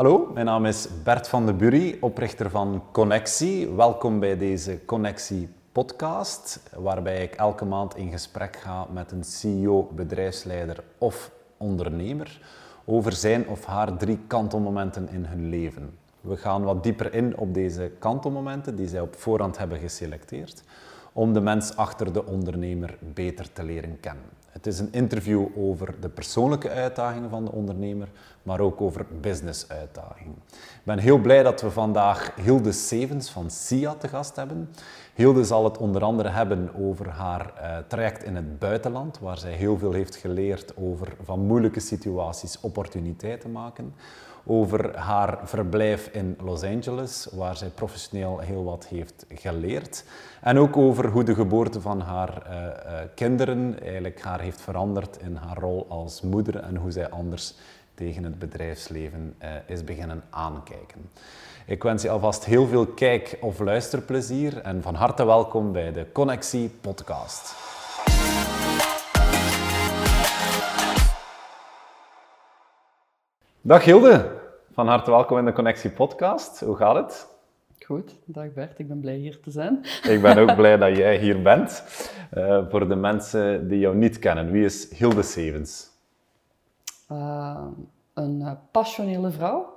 Hallo, mijn naam is Bert van de Bury, oprichter van Connectie. Welkom bij deze Connectie podcast, waarbij ik elke maand in gesprek ga met een CEO, bedrijfsleider of ondernemer over zijn of haar drie kantelmomenten in hun leven. We gaan wat dieper in op deze kantelmomenten die zij op voorhand hebben geselecteerd, om de mens achter de ondernemer beter te leren kennen. Het is een interview over de persoonlijke uitdagingen van de ondernemer, maar ook over business-uitdagingen. Ik ben heel blij dat we vandaag Hilde Sevens van SIA te gast hebben. Hilde zal het onder andere hebben over haar uh, traject in het buitenland, waar zij heel veel heeft geleerd over van moeilijke situaties opportuniteiten maken over haar verblijf in Los Angeles, waar zij professioneel heel wat heeft geleerd. En ook over hoe de geboorte van haar uh, uh, kinderen eigenlijk haar heeft veranderd in haar rol als moeder en hoe zij anders tegen het bedrijfsleven uh, is beginnen aankijken. Ik wens je alvast heel veel kijk- of luisterplezier en van harte welkom bij de Connectie Podcast. Dag Hilde, van harte welkom in de Connectie Podcast. Hoe gaat het? Goed, dag Bert, ik ben blij hier te zijn. Ik ben ook blij dat jij hier bent. Uh, voor de mensen die jou niet kennen, wie is Hilde Sevens? Uh, een uh, passionele vrouw,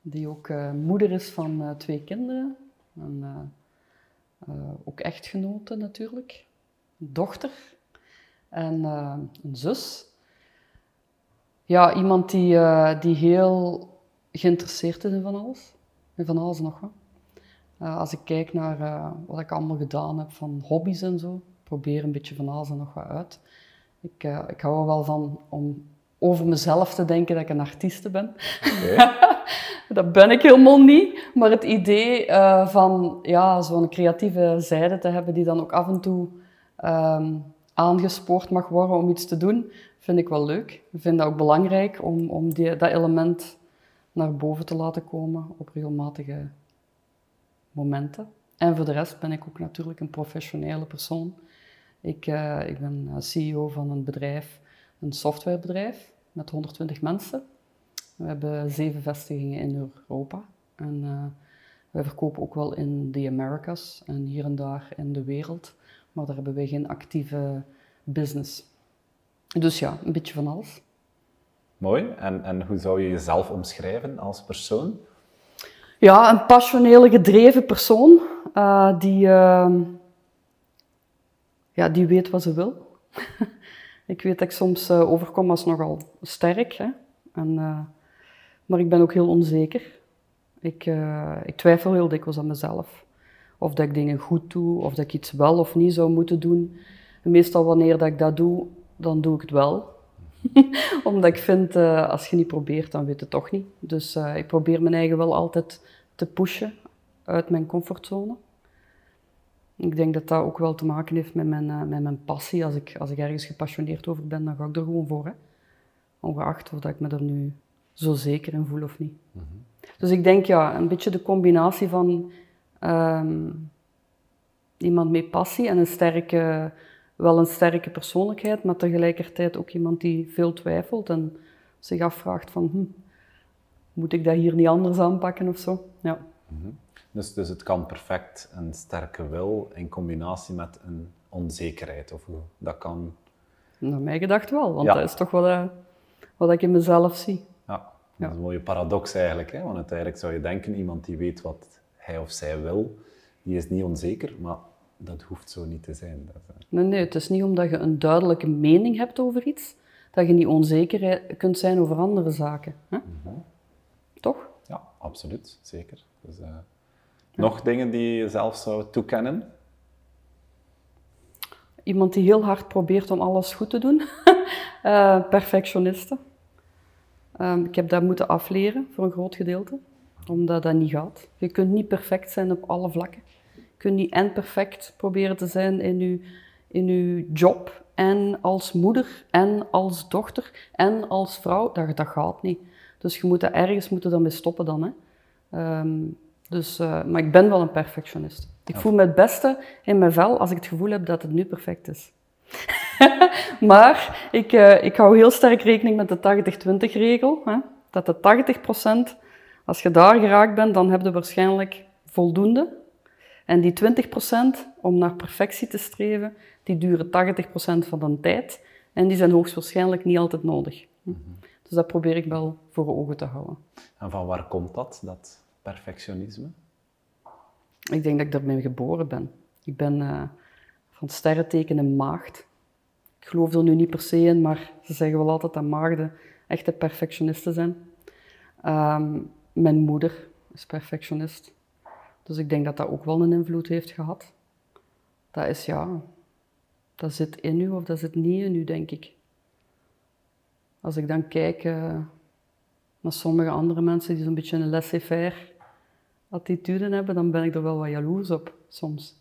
die ook moeder is van twee kinderen. En, ook echtgenote natuurlijk, een dochter en een zus. Ja, iemand die, die heel geïnteresseerd is in van alles. En van alles nog wat. Uh, als ik kijk naar uh, wat ik allemaal gedaan heb van hobby's en zo, probeer een beetje van alles en nog wat uit. Ik, uh, ik hou er wel van om over mezelf te denken dat ik een artieste ben. Okay. dat ben ik helemaal niet. Maar het idee van ja, zo'n creatieve zijde te hebben die dan ook af en toe um, aangespoord mag worden om iets te doen, vind ik wel leuk. Ik vind dat ook belangrijk om, om die, dat element naar boven te laten komen op regelmatige momenten. En voor de rest ben ik ook natuurlijk een professionele persoon. Ik, uh, ik ben CEO van een bedrijf, een softwarebedrijf met 120 mensen. We hebben zeven vestigingen in Europa. En uh, wij verkopen ook wel in de Americas en hier en daar in de wereld. Maar daar hebben wij geen actieve business. Dus ja, een beetje van alles. Mooi. En, en hoe zou je jezelf omschrijven als persoon? Ja, een passionele, gedreven persoon uh, die, uh, ja, die weet wat ze wil. ik weet dat ik soms uh, overkom als nogal sterk, hè? En, maar ik ben ook heel onzeker. Ik, ik twijfel heel dikwijls aan mezelf. Of dat ik dingen goed doe, of dat ik iets wel of niet zou moeten doen. En meestal wanneer dat ik dat doe, dan doe ik het wel. Omdat ik vind, uh, als je niet probeert, dan weet je het toch niet. Dus uh, ik probeer mijn eigen wel altijd te pushen uit mijn comfortzone. Ik denk dat dat ook wel te maken heeft met mijn, uh, met mijn passie. Als ik, als ik ergens gepassioneerd over ben, dan ga ik er gewoon voor. Hè. Ongeacht of dat ik me er nu zo zeker in voel of niet. Mm -hmm. Dus ik denk ja, een beetje de combinatie van um, iemand met passie en een sterke wel een sterke persoonlijkheid, maar tegelijkertijd ook iemand die veel twijfelt en zich afvraagt van, hm, moet ik dat hier niet anders aanpakken of zo? Ja. Mm -hmm. dus, dus het kan perfect een sterke wil in combinatie met een onzekerheid, of hoe dat kan... Naar mij gedacht wel, want ja. dat is toch wat, uh, wat ik in mezelf zie. Ja, dat is een mooie paradox eigenlijk, hè? want uiteindelijk zou je denken, iemand die weet wat hij of zij wil, die is niet onzeker, maar dat hoeft zo niet te zijn. Dat, uh... Nee, nee, het is niet omdat je een duidelijke mening hebt over iets, dat je niet onzeker kunt zijn over andere zaken. Hè? Mm -hmm. Toch? Ja, absoluut, zeker. Dus, uh, ja. Nog dingen die je zelf zou toekennen? Iemand die heel hard probeert om alles goed te doen. uh, perfectionisten. Um, ik heb dat moeten afleren voor een groot gedeelte, omdat dat niet gaat. Je kunt niet perfect zijn op alle vlakken kun niet en perfect proberen te zijn in je, in uw job en als moeder en als dochter en als vrouw. Dat, dat gaat niet. Dus je moet dat ergens moeten dan mee stoppen dan. Hè. Um, dus, uh, maar ik ben wel een perfectionist. Ik voel me het beste in mijn vel als ik het gevoel heb dat het nu perfect is. maar ik, uh, ik hou heel sterk rekening met de 80-20 regel. Hè? Dat de Als je daar geraakt bent, dan heb je waarschijnlijk voldoende. En die 20% om naar perfectie te streven, die duren 80% van de tijd. En die zijn hoogstwaarschijnlijk niet altijd nodig. Dus dat probeer ik wel voor ogen te houden. En van waar komt dat, dat perfectionisme? Ik denk dat ik daarmee geboren ben. Ik ben uh, van sterrenteken een maagd. Ik geloof er nu niet per se in, maar ze zeggen wel altijd dat maagden echte perfectionisten zijn. Ehm, mijn moeder is perfectionist. Dus ik denk dat dat ook wel een invloed heeft gehad. Dat is ja, dat zit in u of dat zit niet in u, denk ik. Als ik dan kijk uh, naar sommige andere mensen die zo'n beetje een laissez-faire attitude hebben, dan ben ik er wel wat jaloers op soms.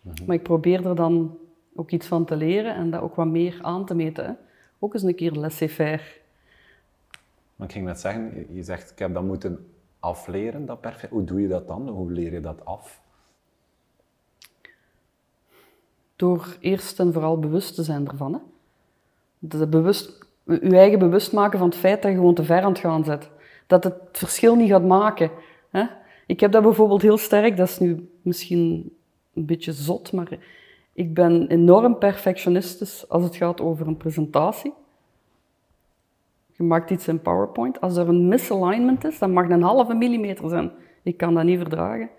Mhm. Maar ik probeer er dan ook iets van te leren en dat ook wat meer aan te meten. Hè. Ook eens een keer laissez-faire. Maar ik ging net zeggen, je zegt ik heb dat moeten afleren, dat perfect. Hoe doe je dat dan? Hoe leer je dat af? Door eerst en vooral bewust te zijn ervan. Hè. Bewust, je eigen bewust maken van het feit dat je gewoon te ver aan het gaan zit. Dat het verschil niet gaat maken. Hè. Ik heb dat bijvoorbeeld heel sterk, dat is nu misschien een beetje zot, maar ik ben enorm perfectionistisch als het gaat over een presentatie. Je maakt iets in PowerPoint. Als er een misalignment is, dan mag een halve millimeter zijn. Ik kan dat niet verdragen.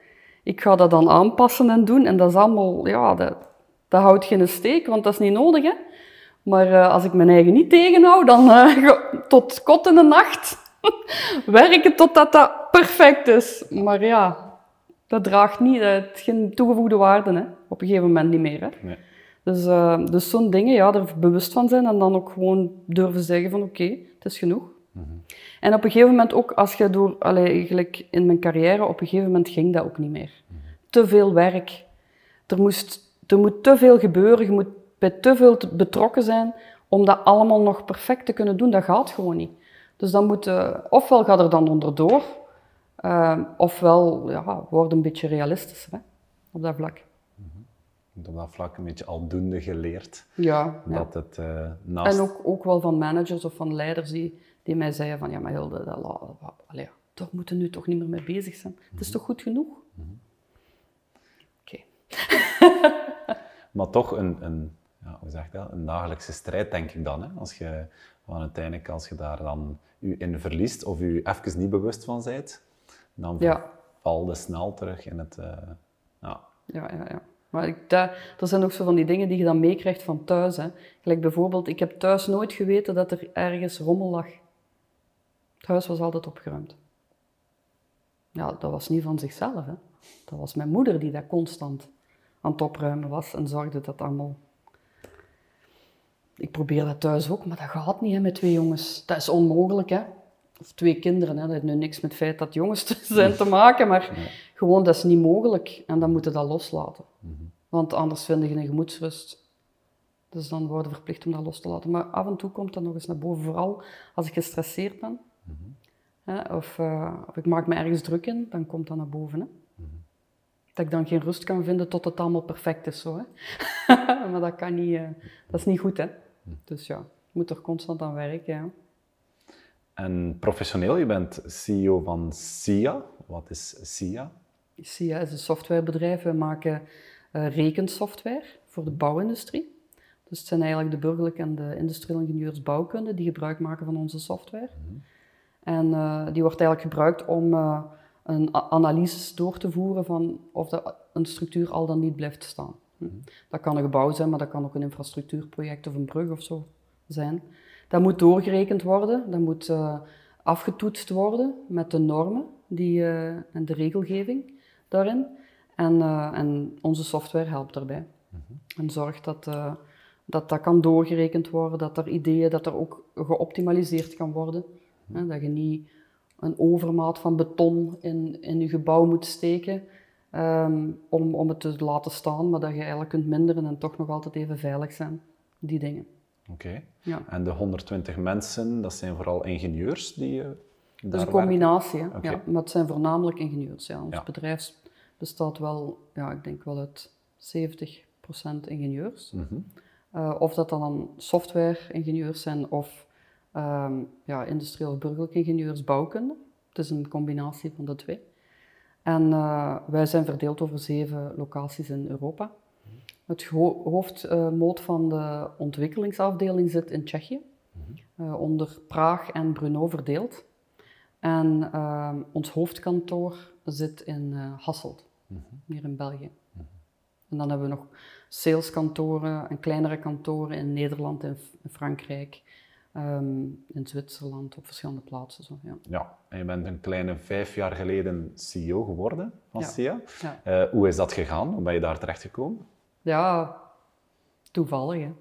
Ik ga dat dan aanpassen en doen. En dat is allemaal, ja, dat, dat houdt geen steek, want dat is niet nodig. Hè? Maar uh, als ik mijn eigen niet tegenhoud, dan uh, tot kot in de nacht werken totdat dat perfect is. Maar ja, dat draagt niet, dat heeft geen toegevoegde waarde. Hè? Op een gegeven moment niet meer. Hè? Nee. Dus, uh, dus zo'n dingen, ja, er bewust van zijn en dan ook gewoon durven zeggen van oké, is genoeg. En op een gegeven moment ook, als je door, eigenlijk in mijn carrière, op een gegeven moment ging dat ook niet meer. Te veel werk. Er, moest, er moet te veel gebeuren, je moet bij te veel betrokken zijn om dat allemaal nog perfect te kunnen doen. Dat gaat gewoon niet. Dus dan moet, uh, ofwel gaat er dan onderdoor, uh, ofwel ja, word een beetje realistischer hè, op dat vlak op dat vlak een beetje aldoende geleerd. Ja. Dat Het, uh, naast... En ook, ook wel van managers of van leiders die, die mij zeiden van ja, maar Hilde, dat, allee, toch moeten nu toch niet meer mee bezig zijn. Mm -hmm. Het is toch goed genoeg? Mm -hmm. Oké. Okay. maar toch een, een, ja, hoe zeg dat, een dagelijkse strijd, denk ik dan. Hè? Als je, want uiteindelijk, als je daar dan je in verliest of je even niet bewust van bent, dan ja. val je snel terug in het... Uh, ja. Ja, ja, ja. Maar ik, dat, zijn ook zo van die dingen die je dan meekrijgt van thuis. Hè. Gelijk bijvoorbeeld, ik heb thuis nooit geweten dat er ergens rommel lag. Het huis was altijd opgeruimd. Ja, dat was niet van zichzelf. Hè. Dat was mijn moeder die dat constant aan het opruimen was en zorgde dat allemaal... Ik probeer dat thuis ook, maar dat gaat niet hè, met twee jongens. Dat is onmogelijk, hè. Of twee kinderen, hè. dat heeft nu niks met het feit dat jongens zijn te maken, maar gewoon, dat is niet mogelijk. En dan moeten dat loslaten. Mhm. Want anders vind je een gemoedsrust. Dus dan worden we verplicht om dat los te laten. Maar af en toe komt dat nog eens naar boven, vooral als ik gestresseerd ben. Mhm. of, uh, of, ik maak me ergens druk in, dan komt dat naar boven. Hè? Mhm. Dat ik dan geen rust kan vinden tot het allemaal perfect is. Zo, hè? maar dat, kan niet, uh, dat is niet goed. Hè? Dus ja, je moet er constant aan werken. Ja. En professioneel, je bent CEO van SIA. Wat is SIA? SIA is een softwarebedrijf. We maken uh, rekensoftware voor de bouwindustrie. Dus het zijn eigenlijk de burgerlijke en de industriële ingenieurs bouwkunde die gebruik maken van onze software. Mhm. En uh, die wordt eigenlijk gebruikt om uh, een analyses door te voeren van of de, een structuur al dan niet blijft staan. Mm -hmm. Dat kan een gebouw zijn, maar dat kan ook een infrastructuurproject of een brug of zo zijn. Dat moet doorgerekend worden, dat moet afgetoetst worden met de normen die, en de regelgeving daarin. En, uh, en onze software helpt daarbij. Mm -hmm. En zorgt dat, uh, dat dat kan doorgerekend worden, dat er ideeën, dat er ook geoptimaliseerd kan worden. Mm -hmm. dat je niet een overmaat van beton in, in je gebouw moet steken um, om, om het te laten staan, maar dat je eigenlijk kunt minderen en toch nog altijd even veilig zijn. Die dingen. Oké. Okay. Ja. En de 120 mensen, dat zijn vooral ingenieurs die. Uh, dat is een combinatie, okay. ja, maar het zijn voornamelijk ingenieurs. Ja. Ons ja. bedrijf bestaat wel, ja, ik denk wel uit 70% ingenieurs. Mm -hmm. uh, of dat dan software-ingenieurs zijn of um, ja, industrieel burgerlijke ingenieurs bouwkunde. Het is een combinatie van de twee. En uh, wij zijn verdeeld over zeven locaties in Europa. Het ho hoofdmoot van de ontwikkelingsafdeling zit in Tsjechië, uh, onder Praag en Brno verdeeld. En uh, ons hoofdkantoor zit in Hasselt, hier in België. En dan hebben we nog saleskantoren en kleinere kantoren in Nederland en Frankrijk, um, in Zwitserland, op verschillende plaatsen. Zo, ja. ja, en je bent een kleine vijf jaar geleden CEO geworden van Ja. SIA. Ja. Eh, hoe is dat gegaan? Hoe ben je daar terechtgekomen? ja, toevallig hè.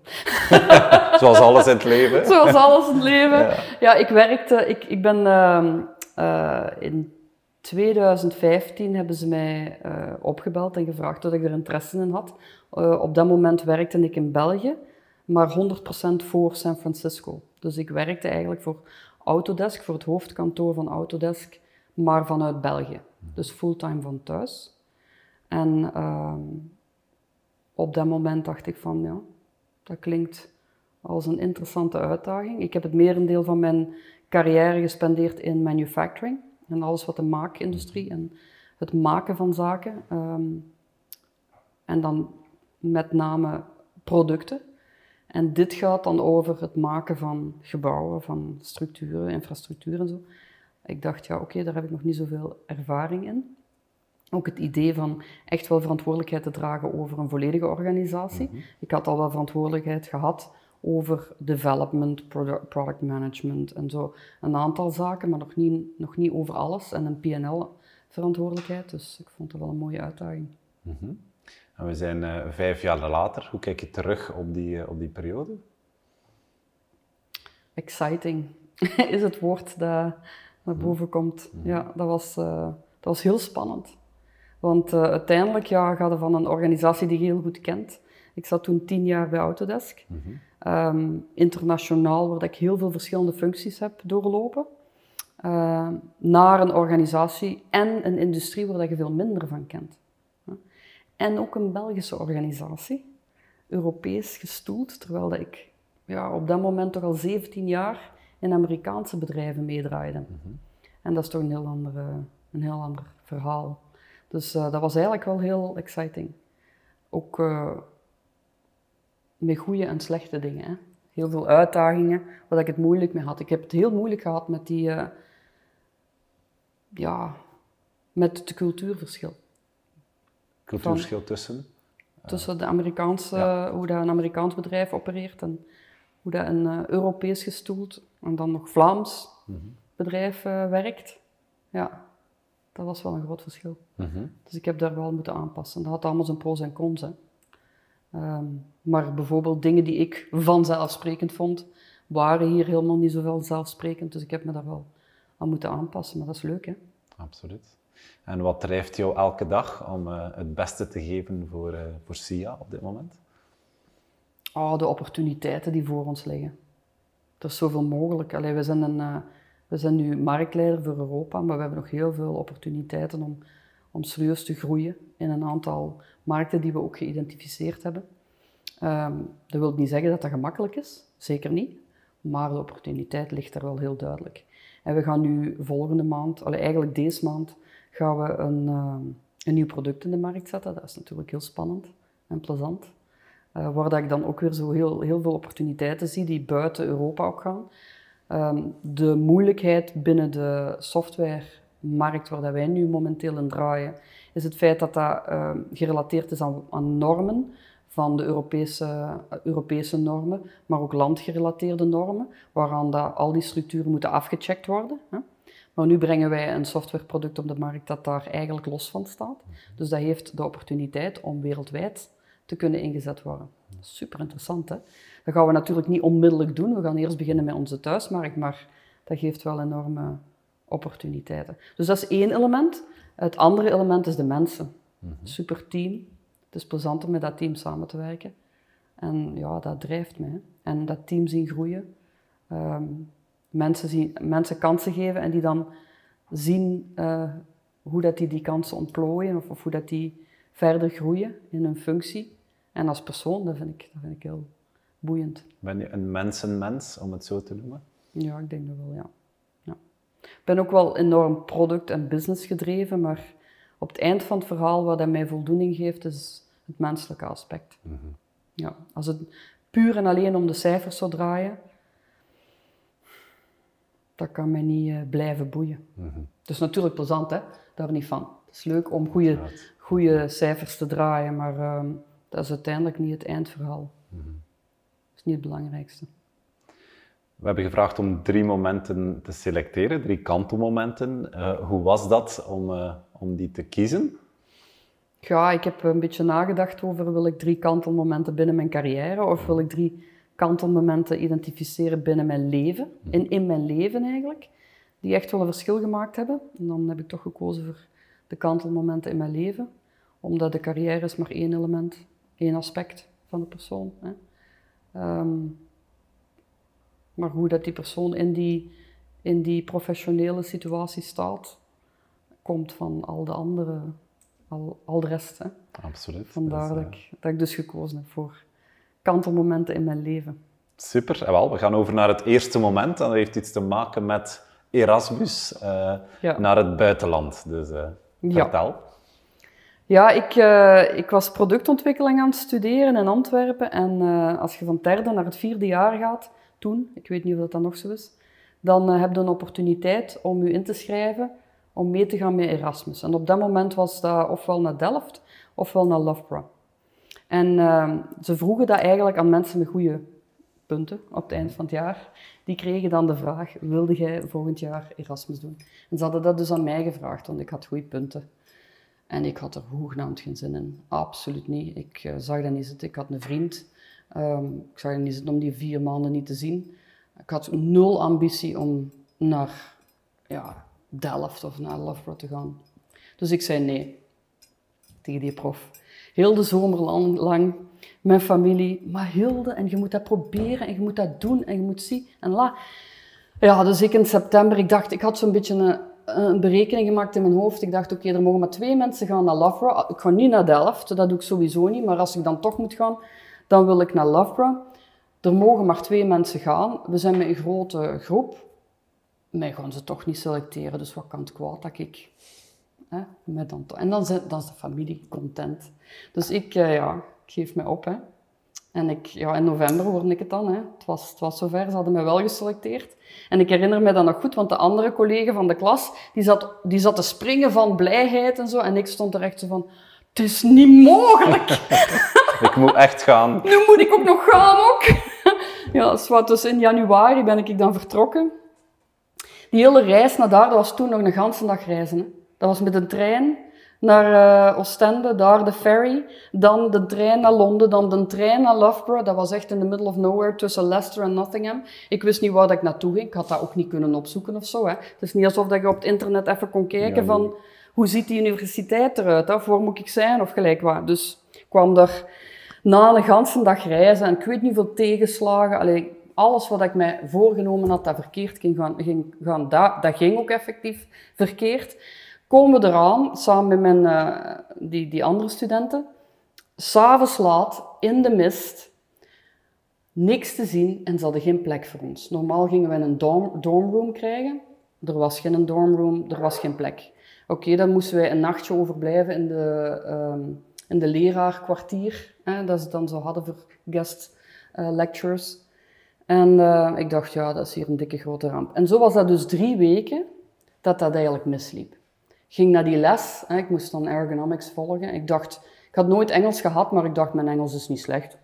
Zoals alles in het leven. Zoals alles in het leven. Ja, ik werkte, ik, ik ben ehm, eh, in 2015 hebben ze mij eh, opgebeld en gevraagd of ik er interesse in had. Eh, op dat moment werkte ik in België, maar 100% voor San Francisco. Dus ik werkte eigenlijk voor Autodesk, voor het hoofdkantoor van Autodesk, maar vanuit België. Dus fulltime van thuis. En ehm, op dat moment dacht ik van, ja, dat klinkt als een interessante uitdaging. Ik heb het merendeel van mijn carrière gespendeerd in manufacturing en alles wat de maakindustrie en het maken van zaken. ehm, en dan met name producten. En dit gaat dan over het maken van gebouwen, van structuren, infrastructuur en zo. Ik dacht, ja, oké, daar heb ik nog niet zoveel ervaring in. Ook het idee van echt wel verantwoordelijkheid te dragen over een volledige organisatie. Ik had al wel verantwoordelijkheid gehad over development, produ- product management en zo. Een aantal zaken, maar nog niet, nog niet over alles. En een PNL-verantwoordelijkheid. Dus ik vond het wel een mooie uitdaging. En we zijn eh, vijf jaar later. Hoe kijk je terug op die, eh, op die periode? Exciting is het woord dat naar boven komt. Ja, dat was, eh, dat was heel spannend. Want uiteindelijk ja, ga je van een organisatie die je heel goed kent. Ik zat toen tien jaar bij Autodesk. Ehm, internationaal, waar ik heel veel verschillende functies heb doorlopen. Ehm, naar een organisatie en een industrie waar je veel minder van kent. En ook een Belgische organisatie, Europees gestoeld, terwijl dat ik ja, op dat moment toch al 17 jaar in Amerikaanse bedrijven meedraaide. En dat is toch een heel ander, eh, een heel ander verhaal. Dus eh, dat was eigenlijk wel heel exciting. Ook eh, met goede en slechte dingen. Hè. Heel veel uitdagingen waar ik het moeilijk mee had. Ik heb het heel moeilijk gehad met die... eh, ja, met het cultuurverschil. Cultuurverschil tussen? tussen de Amerikaanse, Ja. hoe dat een Amerikaans bedrijf opereert en hoe dat een eh, Europees gestoeld en dan nog Vlaams bedrijf eh, werkt. Ja, dat was wel een groot verschil. Mhm. Dus ik heb daar wel moeten aanpassen. Dat had allemaal zijn pro's en cons. Hè. Ehm, maar bijvoorbeeld dingen die ik vanzelfsprekend vond, waren hier helemaal niet zo vanzelfsprekend. Dus ik heb me daar wel aan moeten aanpassen. Maar dat is leuk, hè? Absoluut. En wat drijft jou elke dag om eh, het beste te geven voor, eh, voor SIA op dit moment? Oh, de opportuniteiten die voor ons liggen. Er is zoveel mogelijk. Allee, we, zijn een, eh, we zijn nu marktleider voor Europa, maar we hebben nog heel veel opportuniteiten om, om serieus te groeien in een aantal markten die we ook geïdentificeerd hebben. Ehm, dat wil niet zeggen dat dat gemakkelijk is, zeker niet, maar de opportuniteit ligt er wel heel duidelijk. En we gaan nu volgende maand, eigenlijk deze maand, gaan we een, ehm, een nieuw product in de markt zetten. Dat is natuurlijk heel spannend en plezant. Eh, waar dat ik dan ook weer zo heel, heel veel opportuniteiten zie die buiten Europa ook gaan. Ehm, de moeilijkheid binnen de softwaremarkt waar dat wij nu momenteel in draaien, is het feit dat dat ehm, gerelateerd is aan, normen van de Europese, eh, Europese normen, maar ook landgerelateerde normen, waaraan dat al die structuren moeten afgecheckt worden. Hè. Maar nu brengen wij een softwareproduct op de markt dat daar eigenlijk los van staat. Dus dat heeft de opportuniteit om wereldwijd te kunnen ingezet worden. Super interessant, hè? Dat gaan we natuurlijk niet onmiddellijk doen. We gaan eerst beginnen met onze thuismarkt, maar dat geeft wel enorme opportuniteiten. Dus dat is één element. Het andere element is de mensen. Super team. Het is plezant om met dat team samen te werken. En ja, dat drijft mij. En dat team zien groeien. Ehm, mensen, zien, mensen kansen geven en die dan zien eh, hoe dat die die kansen ontplooien of, of hoe dat die verder groeien in hun functie. En als persoon, dat vind ik, dat vind ik heel boeiend. Ben je een mensenmens, om het zo te noemen? Ja, ik denk dat wel, ja. Ik ben ook wel enorm product- en business gedreven, maar op het eind van het verhaal, wat dat mij voldoening geeft, is het menselijke aspect. Ja, als het puur en alleen om de cijfers zou draaien, dat kan mij niet eh, blijven boeien. Het is natuurlijk plezant, hè? daar niet van. Het is leuk om goede, goede cijfers te draaien, maar ehm, dat is uiteindelijk niet het eindverhaal. Dat is niet het belangrijkste. We hebben gevraagd om drie momenten te selecteren, drie kantelmomenten. Eh, hoe was dat om, eh, om die te kiezen? Ja, ik heb een beetje nagedacht over wil ik drie kantelmomenten binnen mijn carrière of wil ik drie kantelmomenten identificeren binnen mijn leven, in, in mijn leven eigenlijk, die echt wel een verschil gemaakt hebben. En dan heb ik toch gekozen voor de kantelmomenten in mijn leven, omdat de carrière is maar één element, één aspect van de persoon. Hè. Ehm, maar hoe dat die persoon in die, in die professionele situatie staat, komt van al de andere, al, al de rest. Hè. Absoluut. Vandaar dat, eh, ik, dat ik dus gekozen heb voor kantelmomenten in mijn leven. Super. En wel, we gaan over naar het eerste moment. En dat heeft iets te maken met Erasmus eh, Ja. naar het buitenland. Dus Ja. vertel. Ja, ik, eh, ik was productontwikkeling aan het studeren in Antwerpen. En als je van het derde naar het vierde jaar gaat, toen, ik weet niet of dat dan nog zo is, dan eh, heb je een opportuniteit om je in te schrijven om mee te gaan met Erasmus. En op dat moment was dat ofwel naar Delft ofwel naar Loughborough. En eh, ze vroegen dat eigenlijk aan mensen met goede punten op het eind van het jaar. Die kregen dan de vraag, wilde jij volgend jaar Erasmus doen? En ze hadden dat dus aan mij gevraagd, want ik had goede punten. En ik had er hoegenaamd geen zin in. Absoluut niet. Ik eh, zag dat niet zitten. Ik had een vriend. Ehm, ik zag niet zitten om die vier maanden niet te zien. Ik had nul ambitie om naar ja, Delft of naar Loughborough te gaan. Dus ik zei nee tegen die prof. Heel de zomer lang, lang mijn familie. Maar Hilde, en je moet dat proberen en je moet dat doen en je moet zien. En la. Ja, dus ik in september, ik dacht, ik had zo'n beetje een, een berekening gemaakt in mijn hoofd. Ik dacht, oké, er mogen maar twee mensen gaan naar Loughborough. Ik ga niet naar Delft, dat doe ik sowieso niet. Maar als ik dan toch moet gaan, dan wil ik naar Loughborough. Er mogen maar twee mensen gaan. We zijn met een grote groep. Mij gaan ze toch niet selecteren, dus wat kan het kwaad dat ik... Hè, met dan, en dan, zijn- dan is de familie content. Dus ik, eh, ja, ik geef mij op. Hè. En ik, ja, in november hoorde ik het dan. Hè. Het, was, het was zover, ze hadden mij wel geselecteerd. En ik herinner me dat nog goed, want de andere collega van de klas, die zat, die zat te springen van blijheid en zo. En ik stond er echt zo van, het is niet mogelijk! Ik moet echt gaan. nu moet ik ook nog gaan ook. ja, dus, dus in januari ben ik dan vertrokken. Die hele reis naar daar, dat was toen nog een ganse dag reizen. Hè. Dat was met een trein naar eh, Oostende, daar de ferry. Dan de trein naar Londen, dan de trein naar Loughborough. Dat was echt in the middle of nowhere, tussen Leicester en Nottingham. Ik wist niet waar dat ik naartoe ging. Ik had dat ook niet kunnen opzoeken of zo. Hè. Het is niet alsof dat je op het internet even kon kijken Ja, van... Hoe ziet die universiteit eruit? Hè? Of waar moet ik zijn? Of gelijk wat. Dus kwam daar na een ganse dag reizen en ik weet niet veel tegenslagen. Allee, alles wat ik mij voorgenomen had dat verkeerd ging gaan, ging gaan dat, dat ging ook effectief verkeerd. Komen we eraan, samen met mijn, eh, die, die andere studenten. S'avonds laat, in de mist, niks te zien en ze hadden geen plek voor ons. Normaal gingen we een dorm, dormroom krijgen. Er was geen dormroom, er was geen plek. Oké, dan moesten wij een nachtje overblijven in de, ehm, in de leraarkwartier. Dat ze dan zo hadden voor guest eh, lectures. En eh, ik dacht, ja, dat is hier een dikke grote ramp. En zo was dat dus drie weken dat dat eigenlijk misliep. Ging naar die les, hè, ik moest dan ergonomics volgen. Ik dacht, ik had nooit Engels gehad, maar ik dacht, mijn Engels is niet slecht.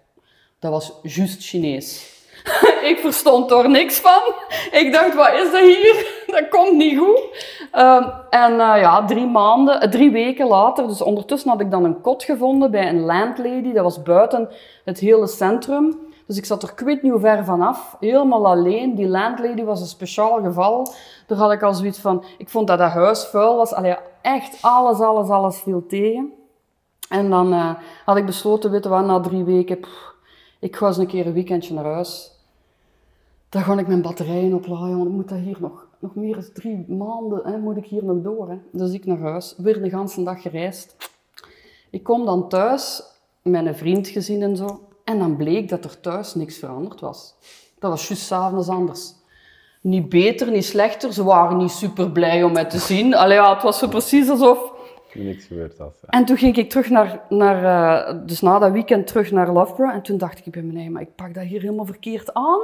Dat was juist Chinees. ik verstond er niks van. Ik dacht, wat is dat hier? Dat komt niet goed. Ehm, en eh, ja, drie maanden, eh, drie weken later, dus ondertussen had ik dan een kot gevonden bij een landlady. Dat was buiten het hele centrum. Dus ik zat er kwijt niet hoe ver vanaf, helemaal alleen. Die landlady was een speciaal geval. Daar had ik al zoiets van, ik vond dat dat huis vuil was. Allee, echt alles, alles, alles viel tegen. En dan eh, had ik besloten, wat, na drie weken, ik ga eens een keer een weekendje naar huis. Dan ga ik mijn batterijen opladen, want ik moet dat hier nog, nog meer dan drie maanden, hè, moet ik hier nog door. Hè. Dus ik naar huis, weer de ganse dag gereisd. Ik kom dan thuis, met een vriend gezien en zo, en dan bleek dat er thuis niks veranderd was. Dat was juist s'avonds anders. niet beter, niet slechter. Ze waren niet super blij om mij te zien. Allee, ja, het was zo precies alsof... Niks gebeurd was. Ja. En toen ging ik terug naar, naar eh, dus na dat weekend terug naar Loughborough. En toen dacht ik bij mij, nee, maar ik pak dat hier helemaal verkeerd aan.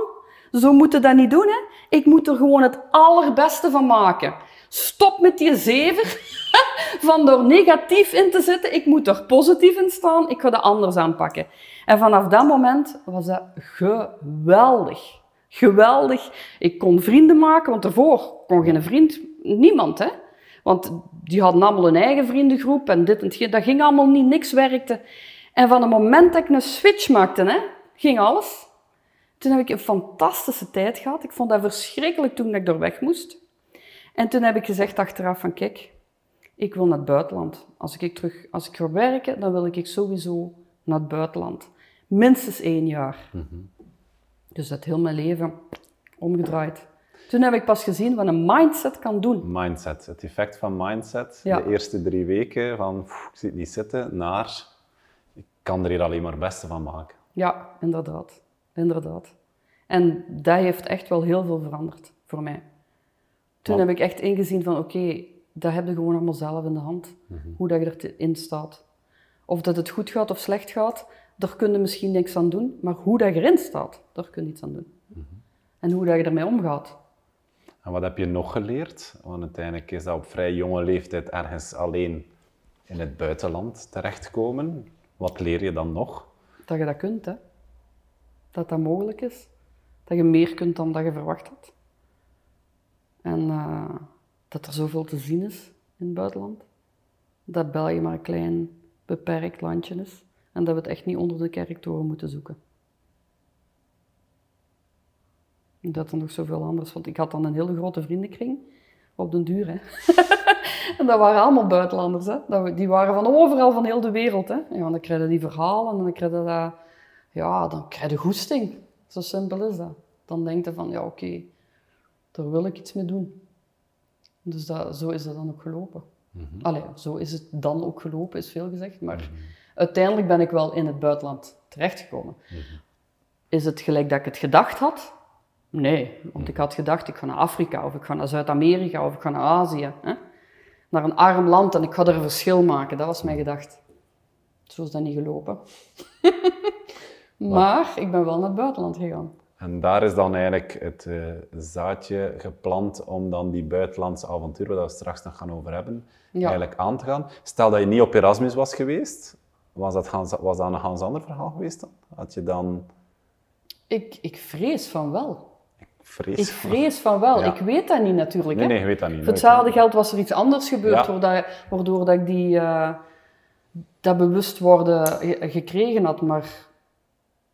Zo moeten dat niet doen, hè. Ik moet er gewoon het allerbeste van maken. Stop met die zever van er negatief in te zitten. Ik moet er positief in staan. Ik ga dat anders aanpakken. En vanaf dat moment was dat geweldig. Geweldig. Ik kon vrienden maken, want daarvoor kon geen vriend, niemand, hè. Want die hadden allemaal een eigen vriendengroep en dit en dat. Dat ging allemaal niet, niks werkte. En van het moment dat ik een switch maakte, hè, ging alles. Toen heb ik een fantastische tijd gehad. Ik vond dat verschrikkelijk toen ik er weg moest. En toen heb ik gezegd achteraf van, kijk, ik wil naar het buitenland. Als ik terug, als ik ga werken, dan wil ik sowieso naar het buitenland. Minstens één jaar. Dus dat heel mijn leven omgedraaid. Toen heb ik pas gezien wat een mindset kan doen. Mindset, het effect van mindset. Ja. De eerste drie weken van pff, ik zit niet zitten, naar ik kan er hier alleen maar het beste van maken. Ja, inderdaad. Inderdaad. En dat heeft echt wel heel veel veranderd voor mij. Toen Want- heb ik echt ingezien van, oké, dat heb je gewoon allemaal zelf in de hand. Hoe dat je erin staat. Of dat het goed gaat of slecht gaat, daar kun je misschien niks aan doen. Maar hoe dat je erin staat, daar kun je iets aan doen. En hoe dat je ermee omgaat. En wat heb je nog geleerd? Want uiteindelijk is dat op vrij jonge leeftijd ergens alleen in het buitenland terechtkomen. Wat leer je dan nog? Dat je dat kunt, hè. Dat dat mogelijk is. Dat je meer kunt dan dat je verwacht had. En eh, dat er zoveel te zien is in het buitenland. Dat België maar een klein, beperkt landje is. En dat we het echt niet onder de kerktoren moeten zoeken. Dat er nog zoveel anders, want ik had dan een hele grote vriendenkring op den duur. Hè. en dat waren allemaal buitenlanders. Hè. Die waren van overal, van heel de wereld. Hè. Ja, dan je die verhalen en dan je dat, ja, dan krijg je goesting. Zo simpel is dat. Dan denk je van, ja oké, daar wil ik iets mee doen. Dus dat, zo is het dan ook gelopen. Allee, zo is het dan ook gelopen, is veel gezegd. Maar uiteindelijk ben ik wel in het buitenland terechtgekomen. Is het gelijk dat ik het gedacht had? Nee, want ik had gedacht, ik ga naar Afrika, of ik ga naar Zuid-Amerika, of ik ga naar Azië. Hè? Naar een arm land en ik ga er een verschil maken. Dat was mijn gedacht. Zo is dat niet gelopen. maar ik ben wel naar het buitenland gegaan. En daar is dan eigenlijk het eh, zaadje geplant om dan die buitenlandse avonturen, waar we straks nog gaan over hebben, Ja. eigenlijk aan te gaan. Stel dat je niet op Erasmus was geweest, was dat, Hans, was dat een Hans ander verhaal geweest dan? Had je dan Ik, ik vrees van wel. vrees? Ik vrees van wel. Ja. Ik weet dat niet natuurlijk. Nee, hè. nee, je weet dat niet. Voor hetzelfde geld was er iets anders gebeurd, Ja. waardoor, waardoor dat ik die, eh, dat bewustwording ge- gekregen had. Maar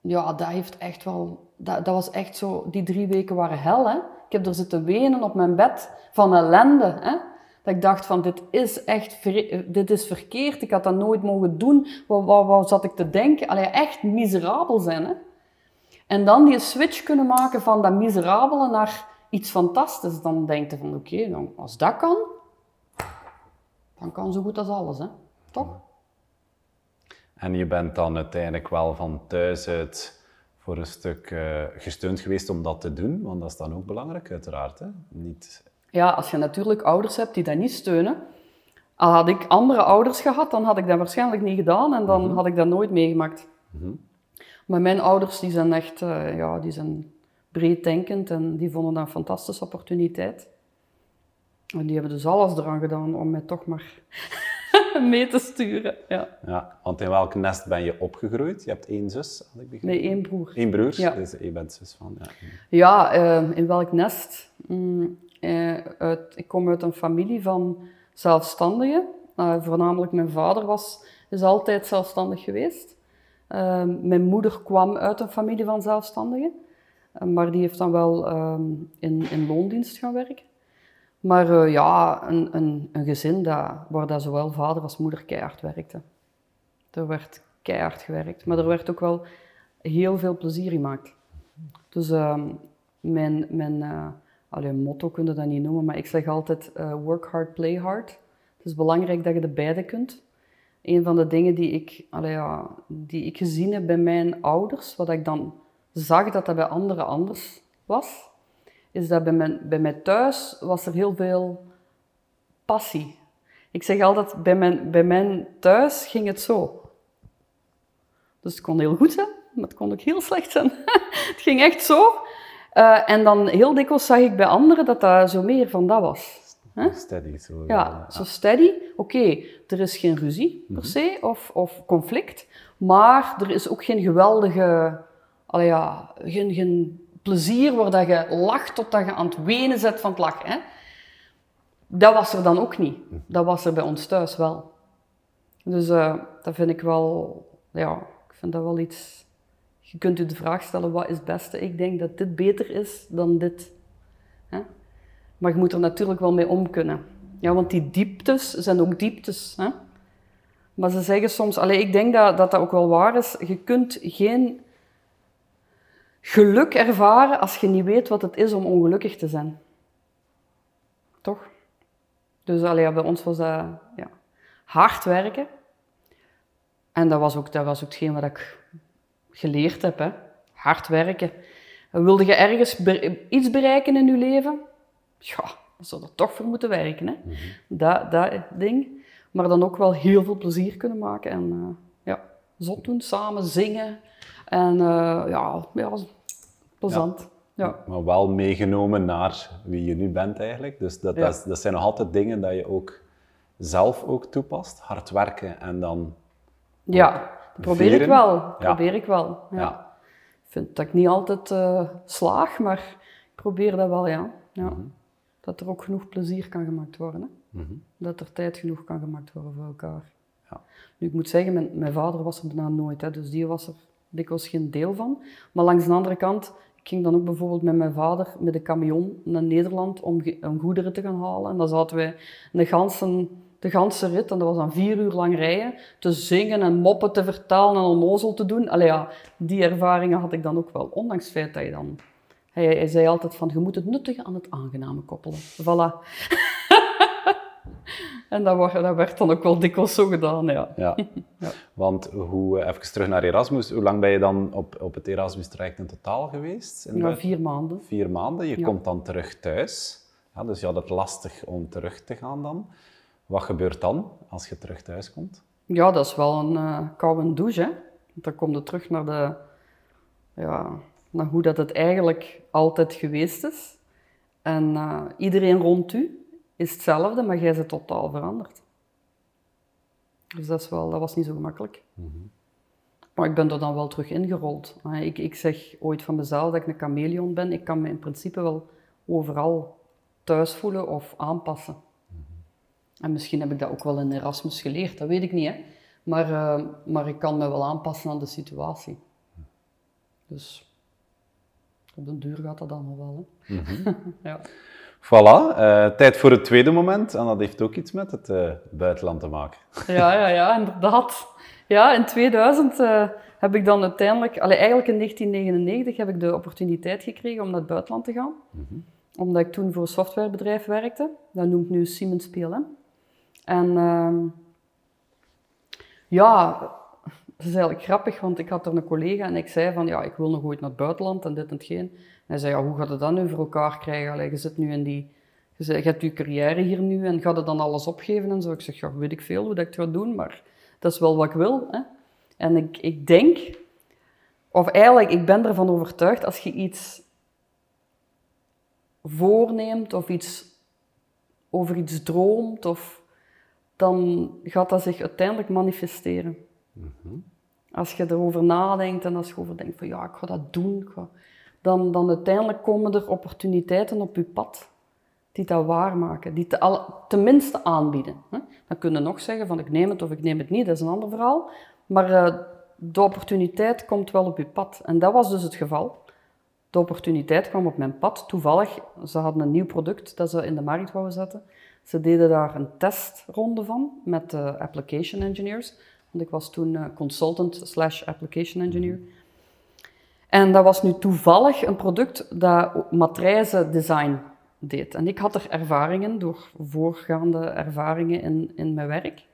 ja, dat heeft echt wel... Dat, dat was echt zo... Die drie weken waren hel, hè. Ik heb er zitten wenen op mijn bed van ellende, hè. Dat ik dacht van, dit is echt... Dit is verkeerd, ik had dat nooit mogen doen. Wat, wat, wat zat ik te denken? Allee, echt miserabel zijn, hè. En dan die switch kunnen maken van dat miserabele naar iets fantastisch. Dan denk je van, oké, dan als dat kan, dan kan zo goed als alles, hè. Toch? En je bent dan uiteindelijk wel van thuis uit voor een stuk eh, gesteund geweest om dat te doen, want dat is dan ook belangrijk, uiteraard. Hè? Niet... Ja, als je natuurlijk ouders hebt die dat niet steunen. Al had ik andere ouders gehad, dan had ik dat waarschijnlijk niet gedaan en dan had ik dat nooit meegemaakt. Maar mijn ouders die zijn echt eh, ja, die zijn breeddenkend en die vonden dat een fantastische opportuniteit. En die hebben dus alles eraan gedaan om mij toch maar mee te sturen. Ja. Ja, want in welk nest ben je opgegroeid? Je hebt één zus, had ik begrepen. Nee, één broer. Eén broer, Ja. dus je bent zus van. Ja. Ja, eh, in welk nest? Mm, eh, uit, ik kom uit een familie van zelfstandigen. Eh, voornamelijk mijn vader was, is altijd zelfstandig geweest. Mijn moeder kwam uit een familie van zelfstandigen. Maar die heeft dan wel in, in loondienst gaan werken. Maar eh, ja, een, een, een gezin dat, waar dat zowel vader als moeder keihard werkten. Er werd keihard gewerkt, maar er werd ook wel heel veel plezier gemaakt. Dus ehm, mijn, mijn eh, allee, motto kun je dat niet noemen, maar ik zeg altijd eh, work hard, play hard. Het is belangrijk dat je de beide kunt. Een van de dingen die ik, allee, die ik gezien heb bij mijn ouders, wat ik dan zag dat dat bij anderen anders was, is dat bij mij, bij mij thuis was er heel veel passie. Ik zeg altijd, bij mijn, bij mijn thuis ging het zo. Dus het kon heel goed zijn, maar het kon ook heel slecht zijn. het ging echt zo. Uh, en dan heel dikwijls zag ik bij anderen dat dat zo meer van dat was. Huh? Steady. Zo, ja, zo steady. Oké, er is geen ruzie per se of, of conflict, maar er is ook geen geweldige, ja, geen, geen plezier waar dat je lacht totdat je aan het wenen zet van het lachen. Hè? Dat was er dan ook niet. Dat was er bij ons thuis wel. Dus uh, dat vind ik wel, ja, ik vind dat wel iets. Je kunt u de vraag stellen: wat is het beste? Ik denk dat dit beter is dan dit. Hè? Maar je moet er natuurlijk wel mee om kunnen. Ja, want die dieptes zijn ook dieptes. Hè? Maar ze zeggen soms, allee, ik denk dat, dat dat ook wel waar is, je kunt geen geluk ervaren als je niet weet wat het is om ongelukkig te zijn. Toch? Dus allee, bij ons was dat ja, hard werken. En dat was ook, dat was ook hetgeen wat ik geleerd heb. Hè. Hard werken. Wilde je ergens iets bereiken in je leven? Ja, dan zou er toch voor moeten werken. Hè. Mhm. dat, dat ding. Maar dan ook wel heel veel plezier kunnen maken. En uh, ja, zot doen, samen zingen. En uh, ja, ja, plezant. Ja. Maar wel meegenomen naar wie je nu bent eigenlijk. Dus dat, dat, dat, zijn nog altijd dingen dat je ook zelf ook toepast. Hard werken en dan Ja, probeer ik wel. Probeer ik wel, ja. Ik vind dat ik niet altijd uh, slaag, maar ik probeer dat wel, ja. ja. Mhm. Dat er ook genoeg plezier kan gemaakt worden. Hè? Mhm. Dat er tijd genoeg kan gemaakt worden voor elkaar. Ja. Nu, ik moet zeggen, mijn, mijn vader was er bijna nooit, hè, dus die was er dikwijls geen deel van. Maar langs de andere kant, ik ging dan ook bijvoorbeeld met mijn vader met de camion naar Nederland om, om goederen te gaan halen. En dan zaten wij de ganse, de ganse rit, en dat was dan vier uur lang rijden, te zingen en moppen te vertalen en onnozel te doen. Allee ja, die ervaringen had ik dan ook wel, ondanks het feit dat je dan... Hij, hij zei altijd van, je moet het nuttige aan het aangename koppelen. Voilà. En dat, dat, werd dan ook wel dikwijls zo gedaan, ja. ja. ja. Want hoe, eh, even terug naar Erasmus, hoe lang ben je dan op, op het Erasmus-traject in totaal geweest? In ja, vier maanden. Vier maanden, je komt dan terug thuis. Ja, dus je had het lastig om terug te gaan dan. Wat gebeurt dan als je terug thuis komt? Ja, dat is wel een uh, koude douche, hè. Dan kom je terug naar, de, ja, naar hoe dat het eigenlijk altijd geweest is. En uh, iedereen rond u is hetzelfde, maar jij bent totaal veranderd. Dus dat, is wel, dat was niet zo gemakkelijk. Mhm. Maar ik ben er dan wel terug ingerold. Ik, ik zeg ooit van mezelf dat ik een chameleon ben. Ik kan me in principe wel overal thuis voelen of aanpassen. Mhm. En misschien heb ik dat ook wel in Erasmus geleerd, dat weet ik niet. Hè? Maar, uh, maar ik kan me wel aanpassen aan de situatie. Dus op den duur gaat dat dan wel. Hè? Mhm. ja. Voilà, uh, tijd voor het tweede moment. En dat heeft ook iets met het uh, buitenland te maken. Ja, ja, ja, inderdaad. Ja, in 2000 uh, eh, heb ik dan uiteindelijk... Allee, eigenlijk in 1999 heb ik de opportuniteit gekregen om naar het buitenland te gaan. Mm -hmm. Omdat ik toen voor een softwarebedrijf werkte. Dat noemt nu Siemens PLM. En ehm, ja, dat is eigenlijk grappig, want ik had er een collega en ik zei van, ja, ik wil nog ooit naar het buitenland en dit en hetgeen. Hij zei, ja, hoe gaat het dan nu voor elkaar krijgen? Allee, je zit nu in die... Je, zei, je hebt je carrière hier nu en gaat het dan alles opgeven en zo? Ik zeg, ja, weet ik veel hoe dat ik het ga doen, maar dat is wel wat ik wil. Hè? En ik, ik denk, of eigenlijk, ik ben ervan overtuigd, als je iets voorneemt of iets over iets droomt, of, dan gaat dat zich uiteindelijk manifesteren. Mhm. Als je erover nadenkt en als je over denkt van ja, ik ga dat doen, dan, dan uiteindelijk komen er opportuniteiten op je pad die dat waarmaken, die te, tenminste aanbieden. Dan kun je nog zeggen van ik neem het of ik neem het niet, dat is een ander verhaal. Maar uh, de opportuniteit komt wel op je pad. En dat was dus het geval. De opportuniteit kwam op mijn pad. Toevallig, ze hadden een nieuw product dat ze in de markt wouden zetten. Ze deden daar een testronde van met de application engineers. Want ik was toen uh, consultant slash application engineer. En dat was nu toevallig een product dat matrijzen design deed. En ik had er ervaringen door voorgaande ervaringen in, in mijn werk.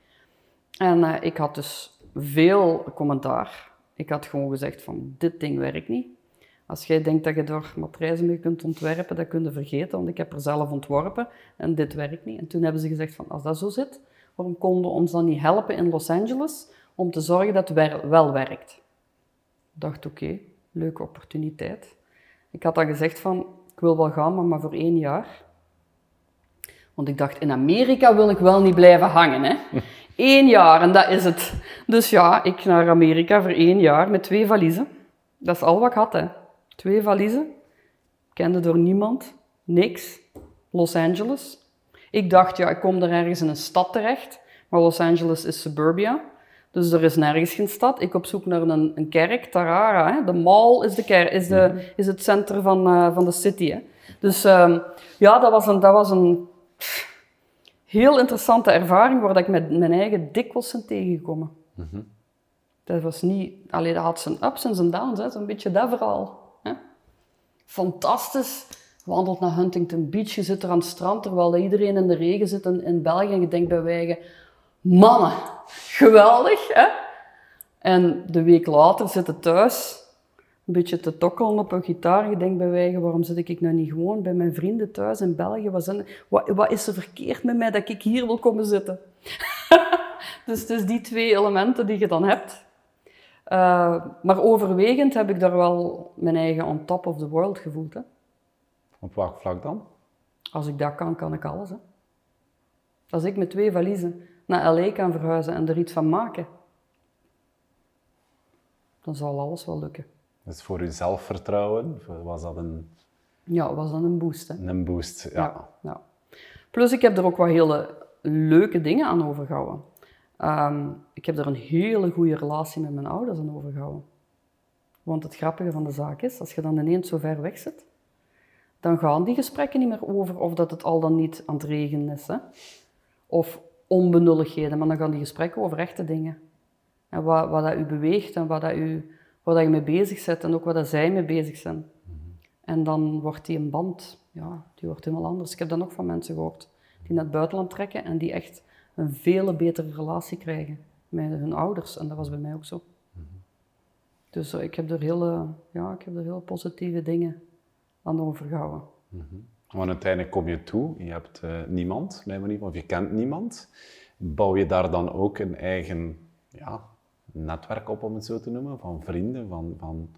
En uh, ik had dus veel commentaar. Ik had gewoon gezegd van dit ding werkt niet. Als jij denkt dat je door matrijzen mee kunt ontwerpen, dat kun je vergeten, want ik heb er zelf ontworpen en dit werkt niet. En toen hebben ze gezegd van, als dat zo zit, waarom konden we ons dan niet helpen in Los Angeles om te zorgen dat het wel werkt? Ik dacht, oké, leuke opportuniteit. Ik had dan gezegd van, ik wil wel gaan, maar maar voor één jaar. Want ik dacht, in Amerika wil ik wel niet blijven hangen. Hè? Eén jaar en dat is het. Dus ja, ik naar Amerika voor één jaar met twee valiezen. Dat is al wat ik had. Hè. Twee valiezen. Kende door niemand. Niks. Los Angeles. Ik dacht, ja, ik kom er ergens in een stad terecht. Maar Los Angeles is suburbia. Dus er is nergens geen stad. Ik op zoek naar een, een kerk, Tarara. Hè. De mall is, de kerk, is, de, is het centrum van, uh, van de city. Hè. Dus uh, ja, dat was een, dat was een heel interessante ervaring waar ik met mijn eigen dikwijls ben tegengekomen. Mm -hmm. Dat was niet... Alleen dat had zijn ups en zijn downs, zo'n beetje dat verhaal. Hè. Fantastisch. Wandelt naar Huntington Beach, je zit er aan het strand, terwijl iedereen in de regen zit in, in België. En je denkt bij wijgen, mannen, geweldig, hè? En de week later zitten thuis een beetje te tokkelen op een gitaar. Je denkt bij wijgen, waarom zit ik nou niet gewoon bij mijn vrienden thuis in België? Wat, zijn, wat, wat is er verkeerd met mij dat ik hier wil komen zitten? dus het is die twee elementen die je dan hebt. Uh, maar overwegend heb ik daar wel mijn eigen on top of the world gevoeld. Hè? Op welk vlak dan? Als ik dat kan, kan ik alles. Hè? Als ik met twee valiezen naar L.A. kan verhuizen en er iets van maken, dan zal alles wel lukken. Dus voor je zelfvertrouwen was dat een... Ja, was dat een boost. Hè? Een boost, ja. ja, ja. Plus, ik heb er ook wat hele leuke dingen aan overgehouden. Um, ik heb er een hele goede relatie met mijn ouders aan overgehouden. Want het grappige van de zaak is, als je dan ineens zo ver weg zit, dan gaan die gesprekken niet meer over of dat het al dan niet aan het regenen is. Hè? Of onbenulligheden, maar dan gaan die gesprekken over echte dingen. En wat, wat dat u beweegt en wat, dat u, wat dat je mee bezig bent en ook wat dat zij mee bezig zijn. En dan wordt die een band, ja, die wordt helemaal anders. Ik heb dat nog van mensen gehoord die naar het buitenland trekken en die echt een veel betere relatie krijgen met hun ouders. En dat was bij mij ook zo. Dus uh, ik heb er hele, ja, ik heb er heel positieve dingen aan overgehouden. Mm -hmm. Want uiteindelijk kom je toe, je hebt uh, niemand, bij manier, of je kent niemand. Bouw je daar dan ook een eigen ja, netwerk op, om het zo te noemen, van vrienden, van, van,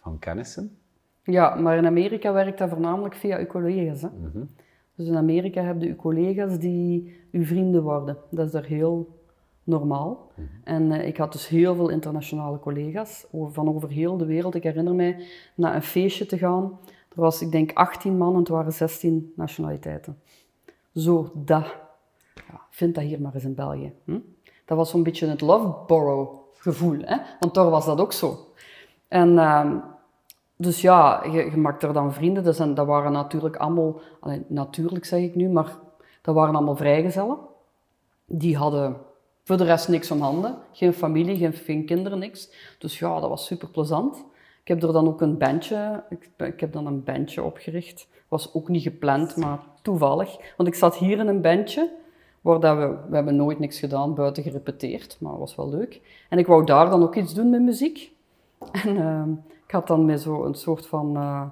van kennissen? Ja, maar in Amerika werkt dat voornamelijk via je collega's. Hè? Mm -hmm. Dus in Amerika heb je uw collega's die uw vrienden worden. Dat is daar heel normaal. Mhm. En uh, ik had dus heel veel internationale collega's over, van over heel de wereld. Ik herinner mij naar een feestje te gaan. Er was, ik denk, 18 man en het waren 16 nationaliteiten. Zo, dat. Ja, vind dat hier maar eens in België. Hm? Dat was zo'n beetje het Loveborough gevoel. Hè? Want daar was dat ook zo. En... Uh, dus ja, je, je, maakt er dan vrienden. Dus dat waren natuurlijk allemaal, allee, natuurlijk zeg ik nu, maar dat waren allemaal vrijgezellen. Die hadden voor de rest niks om handen. Geen familie, geen, geen kinderen, niks. Dus ja, dat was super plezant. Ik heb er dan ook een bandje, ik, ik heb dan een bandje opgericht. Was ook niet gepland, maar toevallig. Want ik zat hier in een bandje, waar dat we, we hebben nooit niks gedaan, buiten gerepeteerd, maar was wel leuk. En ik wou daar dan ook iets doen met muziek. En uh, ik had dan met zo een soort van uh,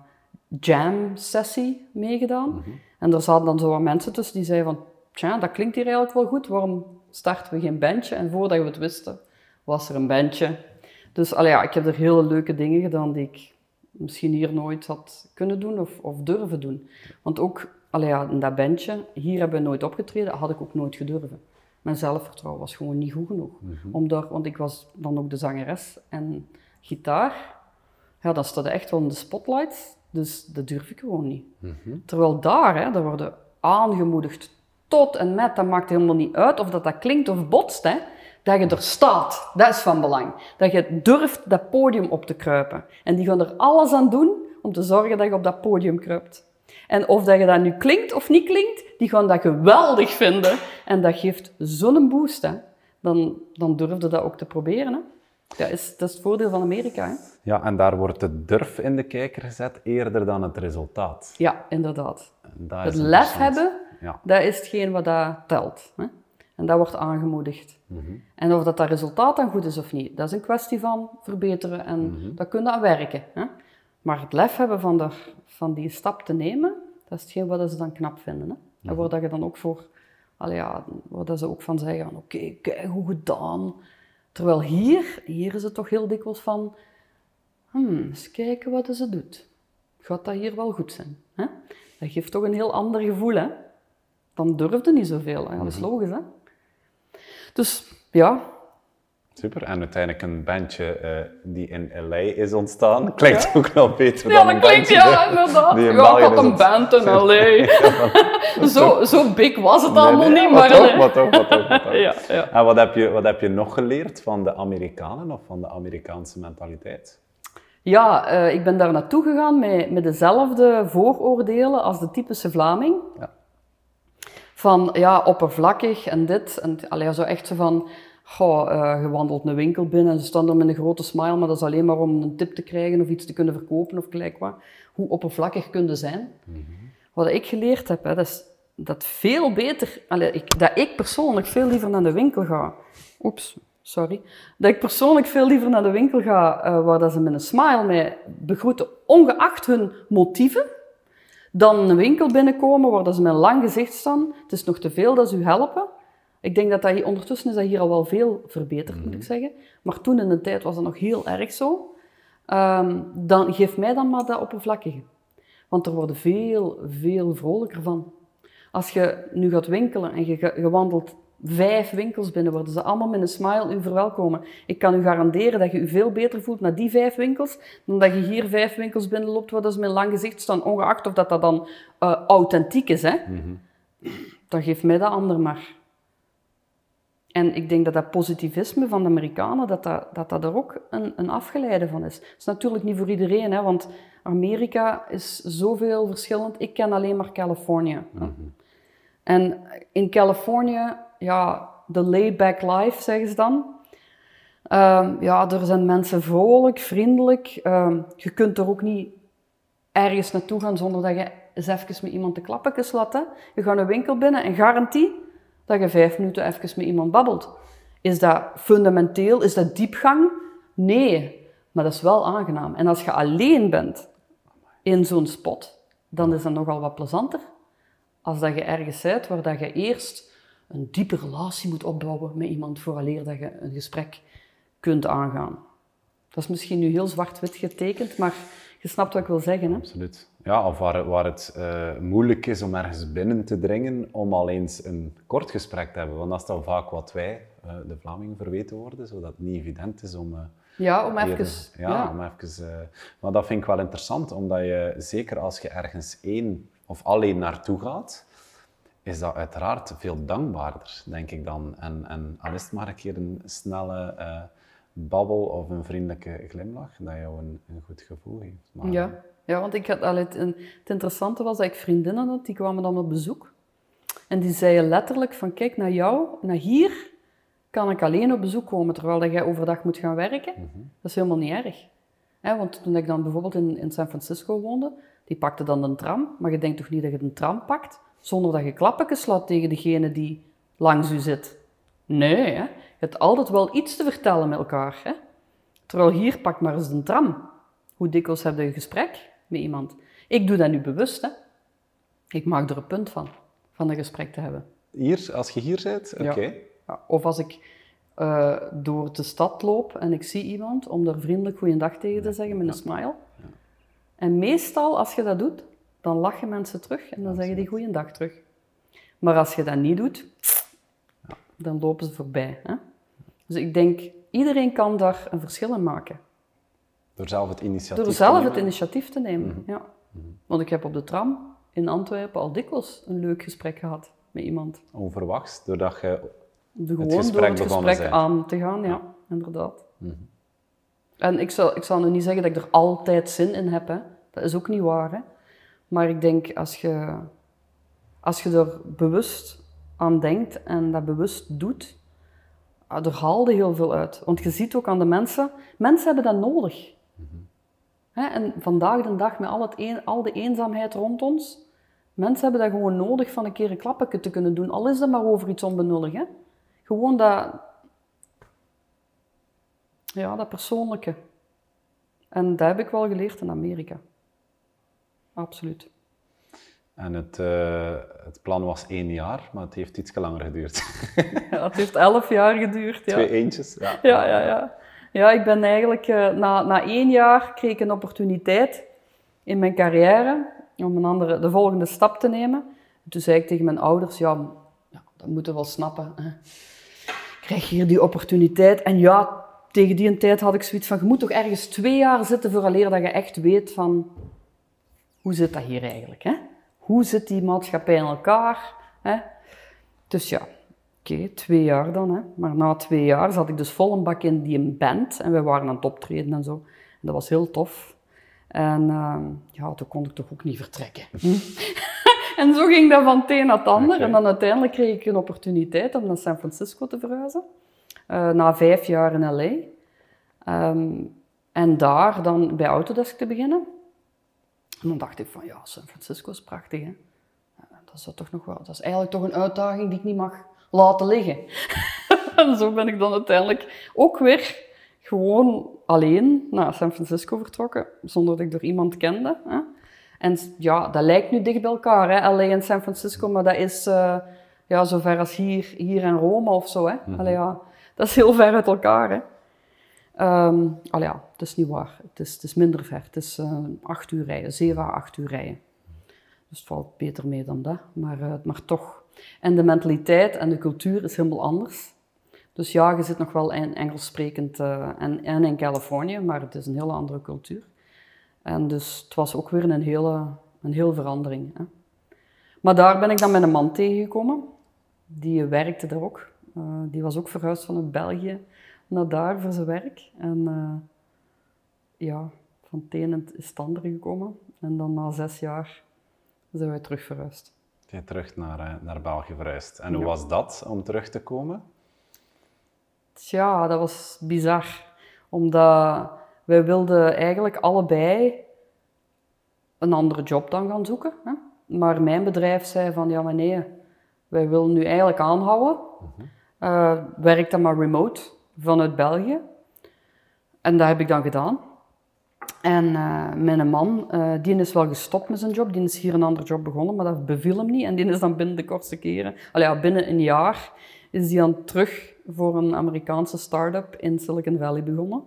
jam-sessie meegedaan. Mm -hmm. En er zaten dan zo wat mensen tussen die zeiden van, tja, dat klinkt hier eigenlijk wel goed, waarom starten we geen bandje? En voordat we het wisten, was er een bandje. Dus allee, ja, ik heb er hele leuke dingen gedaan die ik misschien hier nooit had kunnen doen of, of durven doen. Want ook allee, ja, in dat bandje, hier hebben we nooit opgetreden, had ik ook nooit gedurven. Mijn zelfvertrouwen was gewoon niet goed genoeg. Mm -hmm. Om daar, want ik was dan ook de zangeres en gitaar. Ja, dat stond echt wel in de spotlight. Dus dat durf ik gewoon niet. Mm -hmm. Terwijl daar, hè, daar worden aangemoedigd tot en met, dat maakt helemaal niet uit of dat, dat klinkt of botst, hè, dat je er staat. Dat is van belang. Dat je durft dat podium op te kruipen. En die gaan er alles aan doen om te zorgen dat je op dat podium kruipt. En of dat je dat nu klinkt of niet klinkt, die gaan dat geweldig vinden. En dat geeft zo'n boost. Hè. Dan, dan durfde dat ook te proberen. Hè. Dat is, dat is het voordeel van Amerika. Hè? Ja, en daar wordt de durf in de kijker gezet eerder dan het resultaat. Ja, inderdaad. Het lef hebben, ja. dat is hetgeen wat dat telt. Hè? En dat wordt aangemoedigd. Mm -hmm. En of dat, dat resultaat dan goed is of niet, dat is een kwestie van verbeteren en mm -hmm. dat kun je aan werken. Hè? Maar het lef hebben van, de, van die stap te nemen, dat is hetgeen wat ze dan knap vinden. Hè? En waar dat je dan ook voor, ja, waar dat ze ook van zeggen, oké, kijk hoe gedaan. Terwijl hier, hier is het toch heel dikwijls van, hmm, eens kijken wat ze doet. Gaat dat hier wel goed zijn? Hè? Dat geeft toch een heel ander gevoel, hè? Dan durfde niet zoveel, hè? dat is logisch, hè? Dus, ja, Super. En uiteindelijk een bandje uh, die in LA is ontstaan. Klinkt Ja. ook wel beter Ja, dan dat een klinkt, bandje ja, inderdaad. die in Ja, ik had een band in L.A. zo, zo big was het allemaal Nee, niet, maar maar toch, maar toch. Ja, ja. En wat heb, je, wat heb je nog geleerd van de Amerikanen of van de Amerikaanse mentaliteit? Ja, eh, ik ben daar naartoe gegaan met, met dezelfde vooroordelen als de typische Vlaming. Ja. Van, ja, oppervlakkig en dit. En allee, zo echt zo van, goh, eh, je wandelt een winkel binnen en ze staan er met een grote smile, maar dat is alleen maar om een tip te krijgen of iets te kunnen verkopen of gelijk wat. Hoe oppervlakkig kun je zijn? Wat ik geleerd heb, hè, dat is dat veel beter, allee, ik, dat ik persoonlijk veel liever naar de winkel ga. Oeps, sorry. Dat ik persoonlijk veel liever naar de winkel ga eh, waar dat ze met een smile mij begroeten, ongeacht hun motieven, dan een winkel binnenkomen waar dat ze met een lang gezicht staan. Het is nog te veel dat ze u helpen. Ik denk dat dat hier, ondertussen is dat hier al wel veel verbeterd, moet ik zeggen. Maar toen in de tijd was dat nog heel erg zo. Ehm, dan geef mij dan maar dat oppervlakkige. Want er worden veel, veel vrolijker van. Als je nu gaat winkelen en je, je wandelt vijf winkels binnen, worden ze allemaal met een smile u verwelkomen. Ik kan u garanderen dat je u veel beter voelt naar die vijf winkels, dan dat je hier vijf winkels binnenloopt waar ze met een lang gezicht staan, ongeacht of dat, dat dan eh, authentiek is. Hè? Dan geeft mij dat ander maar. En ik denk dat dat positivisme van de Amerikanen, dat dat, dat, dat er ook een, een afgeleide van is. Het is natuurlijk niet voor iedereen, hè, want Amerika is zoveel verschillend. Ik ken alleen maar Californië. En in Californië, ja, de laid-back life, zeggen ze dan. Ehm, ja, er zijn mensen vrolijk, vriendelijk. Ehm, je kunt er ook niet ergens naartoe gaan zonder dat je eens even met iemand de klappetjes laat. Hè. Je gaat een winkel binnen en garantie dat je vijf minuten even met iemand babbelt. Is dat fundamenteel? Is dat diepgang? Nee, maar dat is wel aangenaam. En als je alleen bent in zo'n spot, dan is dat nogal wat plezanter als dat je ergens bent waar dat je eerst een diepe relatie moet opbouwen met iemand vooraleer dat je een gesprek kunt aangaan. Dat is misschien nu heel zwart-wit getekend, maar je snapt wat ik wil zeggen. Hè? Absoluut. Ja, of waar, waar het eh, moeilijk is om ergens binnen te dringen om al eens een kort gesprek te hebben. Want dat is dan vaak wat wij, eh, de Vlamingen, verweten worden, zodat het niet evident is om... eh, Ja, om even... Ja, om even, maar dat vind ik wel interessant, omdat je, zeker als je ergens één of alleen naartoe gaat, is dat uiteraard veel dankbaarder, denk ik dan. En, en al is het maar een keer een snelle eh, babbel of een vriendelijke glimlach, dat jou een, een goed gevoel geeft. Maar, Ja, ja want ik had al het, het interessante was dat ik vriendinnen had, die kwamen dan op bezoek. En die zeiden letterlijk van, kijk, naar jou, naar hier, kan ik alleen op bezoek komen, terwijl jij overdag moet gaan werken. Dat is helemaal niet erg. Want toen ik dan bijvoorbeeld in, in San Francisco woonde, die pakte dan de tram, maar je denkt toch niet dat je de tram pakt, zonder dat je klappetjes slaat tegen degene die langs u zit. Nee, hè? je hebt altijd wel iets te vertellen met elkaar. Hè? Terwijl hier, pak maar eens een tram. Hoe dikwijls heb je een gesprek met iemand? Ik doe dat nu bewust. Hè? Ik maak er een punt van, van een gesprek te hebben. Hier, als je hier bent, oké. Ja. Ja, of als ik eh, door de stad loop en ik zie iemand, om daar vriendelijk goeiedag tegen te zeggen met een smile. En meestal, als je dat doet, dan lachen mensen terug en dan zeggen die goeiedag terug. Maar als je dat niet doet, dan lopen ze voorbij. Hè? Dus ik denk, iedereen kan daar een verschil in maken. Door zelf het initiatief Door te zelf nemen. het initiatief te nemen. Ja. Want ik heb op de tram in Antwerpen al dikwijls een leuk gesprek gehad met iemand. Onverwachts, doordat je De gewoon gesprek door het gesprek zijn. aan te gaan, ja, inderdaad. En ik zal, ik zal nu niet zeggen dat ik er altijd zin in heb, hè. dat is ook niet waar. Hè. Maar ik denk als je, als je er bewust aan denkt en dat bewust doet, ah, er haalde heel veel uit. Want je ziet ook aan de mensen, mensen hebben dat nodig. En vandaag de dag met al, het al de eenzaamheid rond ons, mensen hebben dat gewoon nodig van een keer een klappetje te kunnen doen. Al is dat maar over iets onbenullig. Hè? Gewoon dat, ja, dat persoonlijke. En dat heb ik wel geleerd in Amerika. Absoluut. En het, uh, het plan was één jaar, maar het heeft iets langer geduurd. ja, het heeft elf jaar geduurd. Ja. Twee eentjes, ja. Ja, ja, ja. ja ik ben eigenlijk... Uh, na, na één jaar kreeg ik een opportuniteit in mijn carrière om een andere, de volgende stap te nemen. En toen zei ik tegen mijn ouders, ja, ja dat moeten we wel snappen. Hè. Krijg je hier die opportuniteit? En ja, tegen die tijd had ik zoiets van, je moet toch ergens twee jaar zitten vooraleer dat je echt weet van, hoe zit dat hier eigenlijk? Hè? Hoe zit die maatschappij in elkaar? Hè? Dus ja, oké, twee jaar dan. Hè? Maar na twee jaar zat ik dus vol een bak in die band en we waren aan het optreden en zo. En dat was heel tof. En uh, ja, toen kon ik toch ook niet vertrekken. en zo ging dat van het een naar het ander. En dan uiteindelijk kreeg ik een opportuniteit om naar San Francisco te verhuizen. Uh, na vijf jaar in LA. Um, ehm, en daar dan bij Autodesk te beginnen. En dan dacht ik van, ja, San Francisco is prachtig, hè. Dat is, toch nog wel, dat is eigenlijk toch een uitdaging die ik niet mag laten liggen. en zo ben ik dan uiteindelijk ook weer gewoon alleen naar San Francisco vertrokken, zonder dat ik door iemand kende. Hè. En ja, dat lijkt nu dicht bij elkaar, hè, LA en San Francisco, maar dat is uh, ja, zover als hier, hier in Rome of zo. Hè. Mm ja, dat is heel ver uit elkaar. Hè. Um, ja, het is niet waar. Het is, het is minder ver. Het is uh, acht uur rijden, zeven à acht uur rijden. Dus het valt beter mee dan dat, maar, uh, maar toch. En de mentaliteit en de cultuur is helemaal anders. Dus ja, je zit nog wel in Engels sprekend uh, en, in Californië, maar het is een hele andere cultuur. En dus het was ook weer een hele, een verandering. Hè. Maar daar ben ik dan met een man tegengekomen. Die werkte daar ook. die was ook verhuisd vanuit België naar daar voor zijn werk. En uh, ja, van het een is het andere gekomen. En dan na zes jaar zijn wij terug verhuisd. Je terug naar, uh, naar België verhuisd. En hoe was dat om terug te komen? Tja, dat was bizar. Omdat wij wilden eigenlijk allebei een andere job dan gaan zoeken. Hè? Maar mijn bedrijf zei van, ja maar nee, wij willen nu eigenlijk aanhouden. -huh. uh, werk dan maar remote vanuit België. En dat heb ik dan gedaan. En uh, mijn man, uh, die is wel gestopt met zijn job. Die is hier een andere job begonnen, maar dat beviel hem niet. En die is dan binnen de kortste keren, al ja, binnen een jaar, is hij dan terug voor een Amerikaanse start-up in Silicon Valley begonnen.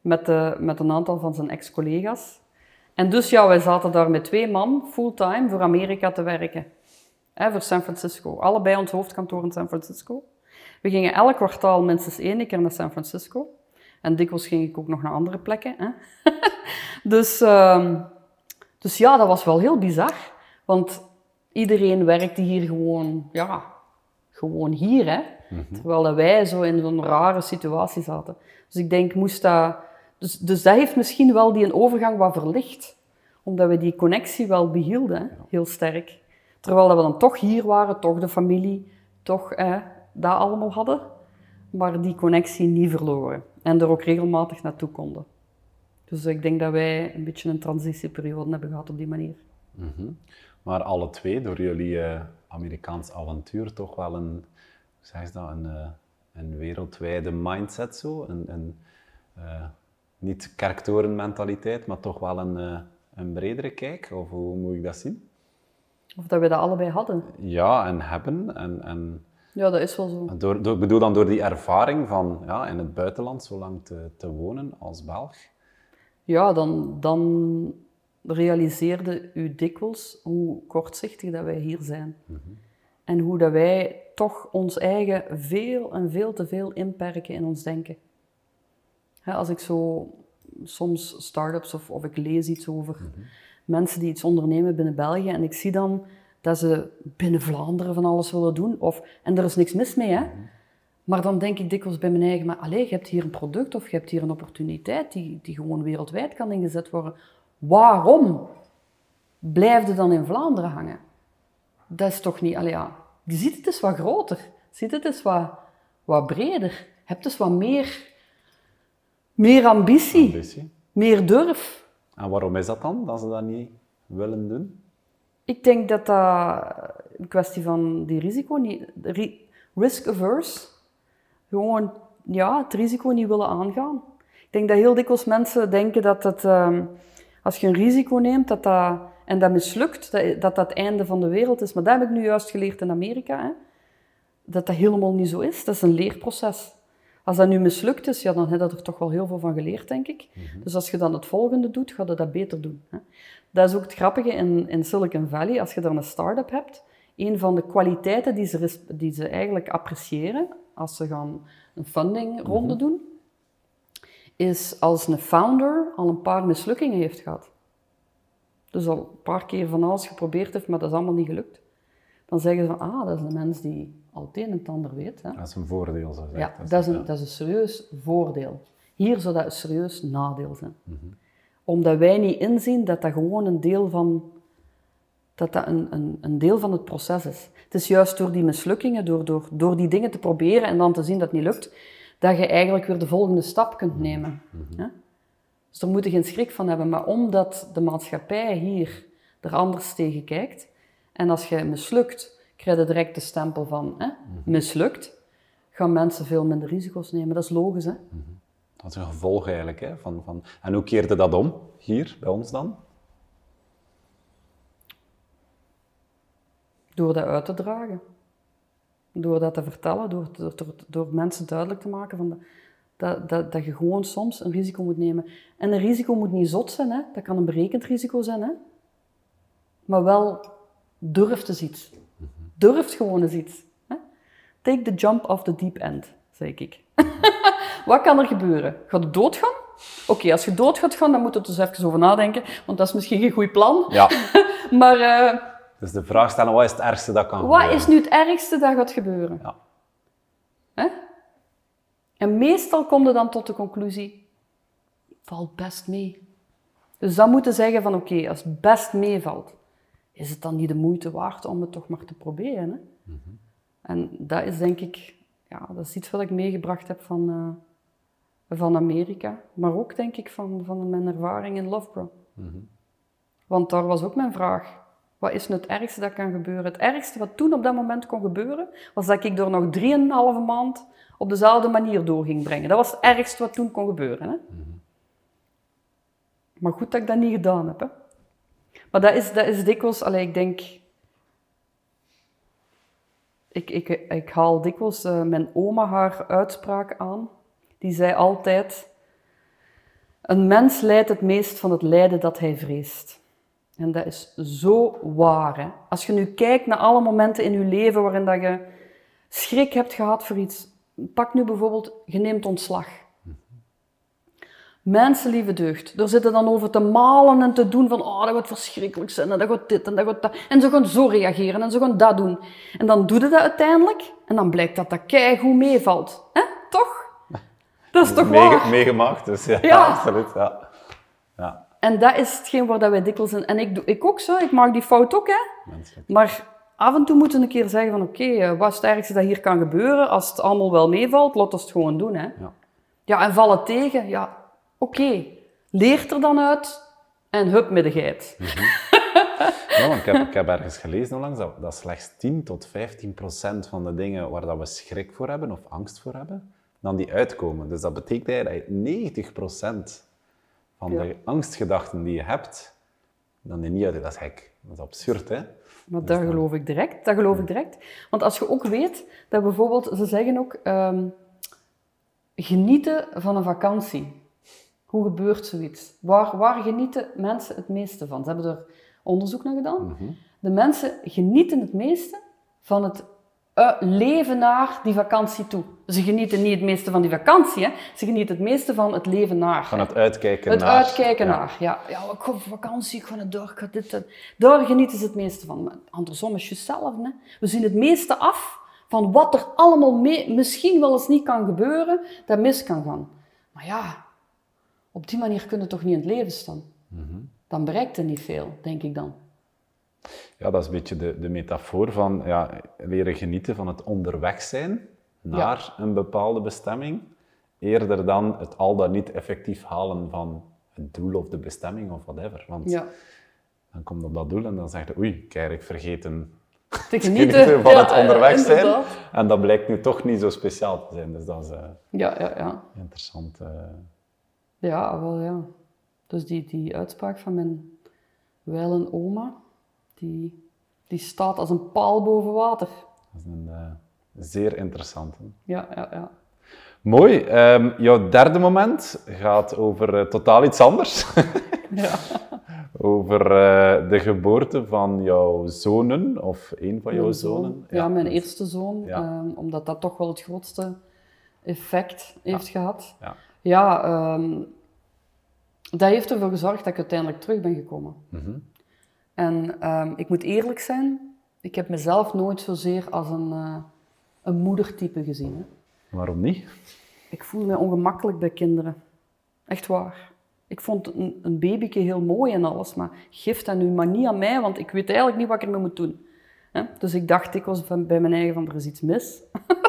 met, uh, met een aantal van zijn ex-collega's. En dus ja, wij zaten daar met twee man fulltime voor Amerika te werken. Hè, voor San Francisco. Allebei ons hoofdkantoor in San Francisco. We gingen elk kwartaal minstens één keer naar San Francisco. En dikwijls ging ik ook nog naar andere plekken. Hè? dus, uh, dus ja, dat was wel heel bizar. Want iedereen werkte hier gewoon, ja, gewoon hier. Hè? Mm Terwijl wij zo in zo'n rare situatie zaten. Dus ik denk, moest dat... Dus, dus dat heeft misschien wel die een overgang wat verlicht. Omdat we die connectie wel behielden, heel sterk. Terwijl dat we dan toch hier waren, toch de familie, toch dat allemaal hadden, maar die connectie niet verloren. En er ook regelmatig naartoe konden. Dus ik denk dat wij een beetje een transitieperiode hebben gehad op die manier. Mm Maar alle twee, door jullie uh, Amerikaans avontuur, toch wel een, hoe zeg je dat, een, uh, een wereldwijde mindset zo? Een, een uh, niet kerktorenmentaliteit, maar toch wel een, een bredere kijk? Of hoe moet ik dat zien? Of dat we dat allebei hadden? Ja, en hebben. En, en ja, dat is wel zo. Door, door, ik bedoel dan door die ervaring van ja, in het buitenland zo lang te, te wonen als Belg? Ja, dan, dan realiseerde u dikwijls hoe kortzichtig dat wij hier zijn. Mm -hmm. En hoe dat wij toch ons eigen veel en veel te veel inperken in ons denken. als ik zo soms start-ups of, of ik lees iets over mm -hmm. mensen die iets ondernemen binnen België en ik zie dan dat ze binnen Vlaanderen van alles willen doen. Of, en er is niks mis mee, hè. Maar dan denk ik dikwijls bij mijn eigen, maar allez, je hebt hier een product of je hebt hier een opportuniteit die, die gewoon wereldwijd kan ingezet worden. Waarom blijf je dan in Vlaanderen hangen? Dat is toch niet, allee, ja, je ziet het eens wat groter. Ziet het eens wat, wat breder. Heb dus wat meer, meer ambitie, ambitie, meer durf. En waarom is dat dan, dat ze dat niet willen doen? Ik denk dat dat een kwestie van die risico niet... Risk averse. Gewoon ja, het risico niet willen aangaan. Ik denk dat heel dikwijls mensen denken dat het, ehm, als je een risico neemt dat dat, en dat mislukt, dat, dat dat het einde van de wereld is. Maar dat heb ik nu juist geleerd in Amerika, hè? dat dat helemaal niet zo is. Dat is een leerproces. Als dat nu mislukt is, ja, dan heb je er toch wel heel veel van geleerd, denk ik. Dus als je dan het volgende doet, ga je dat beter doen. Hè? Dat is ook het grappige in, in Silicon Valley. Als je dan een start-up hebt, een van de kwaliteiten die ze, die ze eigenlijk appreciëren als ze gaan een fundingronde doen, is als een founder al een paar mislukkingen heeft gehad. Dus al een paar keer van alles geprobeerd heeft, maar dat is allemaal niet gelukt. Dan zeggen ze van, ah, dat is een mens die al het een en het ander weet. Hè? Dat is een voordeel, zo Ja, dat is, een, dat is een serieus voordeel. Hier zou dat een serieus nadeel zijn. Omdat wij niet inzien dat dat gewoon een deel van, dat dat een, een, een deel van het proces is. Het is juist door die mislukkingen, door, door, door die dingen te proberen en dan te zien dat het niet lukt, dat je eigenlijk weer de volgende stap kunt nemen. hè? Dus daar moet je geen schrik van hebben. Maar omdat de maatschappij hier er anders tegen kijkt, en als je mislukt, krijg je direct de stempel van hè, mislukt, gaan mensen veel minder risico's nemen. Dat is logisch, hè? Dat is een gevolg eigenlijk. Hè, van, van... En hoe keerde dat om, hier, bij ons dan? Door dat uit te dragen. Door dat te vertellen, door, door, door, door mensen duidelijk te maken van de- dat, dat, dat je gewoon soms een risico moet nemen. En een risico moet niet zot zijn, hè? dat kan een berekend risico zijn, hè? maar wel durft eens iets. Durft gewoon eens iets. Hè? Take the jump off the deep end, zeg ik. Wat kan er gebeuren? Gaat het doodgaan? Oké, als je dood gaat gaan, dan moet je er dus even over nadenken, want dat is misschien geen goed plan. Ja. Maar eh, Dus de vraag stellen, wat is het ergste dat kan wat gebeuren? is nu het ergste dat gaat gebeuren? Ja. Hè? En meestal kom je dan tot de conclusie, valt best mee. Dus dan moeten zeggen van oké, als het best meevalt, is het dan niet de moeite waard om het toch maar te proberen? Hè? En dat is denk ik, ja, dat is iets wat ik meegebracht heb van, eh, van Amerika, maar ook denk ik van, van mijn ervaring in Loughborough. Want daar was ook mijn vraag. Wat is nu het ergste dat kan gebeuren? Het ergste wat toen op dat moment kon gebeuren, was dat ik door nog drieënhalve maand op dezelfde manier door ging brengen. Dat was het ergste wat toen kon gebeuren. Hè? Maar goed dat ik dat niet gedaan heb. Hè? Maar dat is, dat is dikwijls, allee, ik denk... Ik, ik, ik haal dikwijls eh, mijn oma haar uitspraak aan. Die zei altijd... Een mens lijdt het meest van het lijden dat hij vreest. En dat is zo waar. Hè? Als je nu kijkt naar alle momenten in je leven waarin dat je schrik hebt gehad voor iets. Pak nu bijvoorbeeld, je neemt ontslag. Mensen, lieve deugd, er zitten dan over te malen en te doen van oh, dat gaat verschrikkelijk zijn en dat gaat dit en dat gaat dat. En ze gaan zo reageren en ze gaan dat doen. En dan doe je dat uiteindelijk en dan blijkt dat dat keigoed meevalt. hè? Toch? Dat is toch waar? Meegemaakt, dus ja, Ja. absoluut. Ja. Ja, En dat is hetgeen waar dat wij dikwijls in... En ik, doe, ik ook zo, ik maak die fout ook, hè. menselijk. Maar af en toe moeten we een keer zeggen van... Oké, eh, wat is het ergste dat hier kan gebeuren? Als het allemaal wel meevalt, laat ons het gewoon doen, hè. Ja. Ja, en vallen tegen, ja, oké. Leert er dan uit en hup met de geit. Ja, want ik, heb, ik heb ergens gelezen onlangs dat, dat slechts 10 tot 15 procent van de dingen waar dat we schrik voor hebben of angst voor hebben, dan die uitkomen. Dus dat betekent eigenlijk dat 90 procent van Ja. de angstgedachten die je hebt, dan die niet uit. Dat is gek. Dat is absurd, hè? Maar dat geloof ik direct. Dat geloof ik direct. Want als je ook weet dat bijvoorbeeld, ze zeggen ook, ehm, genieten van een vakantie. Hoe gebeurt zoiets? Waar, waar genieten mensen het meeste van? Ze hebben er onderzoek naar gedaan. De mensen genieten het meeste van het eh, leven naar die vakantie toe. Ze genieten niet het meeste van die vakantie, hè? ze genieten het meeste van het leven naar. Van het uitkijken Het naar... uitkijken Ja. naar, ja. Ja, ik ga op vakantie, ik ga naar ik ga dit, dat. Daar genieten ze het meeste van. Maar andersom is het hetzelfde. Hè. We zien het meeste af van wat er allemaal mee, misschien wel eens niet kan gebeuren, dat mis kan gaan. Maar ja, op die manier kun je toch niet in het leven staan. Dan bereikt er niet veel, denk ik dan. Ja, dat is een beetje de, de metafoor van ja, leren genieten van het onderweg zijn naar een bepaalde bestemming, eerder dan het al dan niet effectief halen van het doel of de bestemming of whatever. Want Ja. dan komt op dat doel en dan zeg je, oei, ik heb eigenlijk vergeten Te genieten, van Ja, het onderweg zijn. inderdaad. En dat blijkt nu toch niet zo speciaal te zijn. Dus dat is eh, Ja, ja, ja. interessant. eh. Ja, wel ja. Dus die, die uitspraak van mijn wijlen oma, die, die staat als een paal boven water. Dat is een uh, zeer interessante. Ja, ja, ja. Mooi. Um, jouw derde moment gaat over uh, totaal iets anders. ja. over uh, de geboorte van jouw zonen, of een van jouw zonen. Ja, ja, mijn eerste zoon, ja. um, omdat dat toch wel het grootste effect heeft gehad. Ja, ja um, dat heeft ervoor gezorgd dat ik uiteindelijk terug ben gekomen. Mm -hmm. En um, ik moet eerlijk zijn, ik heb mezelf nooit zozeer als een, uh, een moedertype gezien. Hè. Waarom niet? Ik voel me ongemakkelijk bij kinderen. Echt waar. Ik vond een, een babyke heel mooi en alles, maar geef dat nu maar niet aan mij, want ik weet eigenlijk niet wat ik ermee moet doen. Hè? Dus ik dacht ik was bij mijn eigen van, er is iets mis.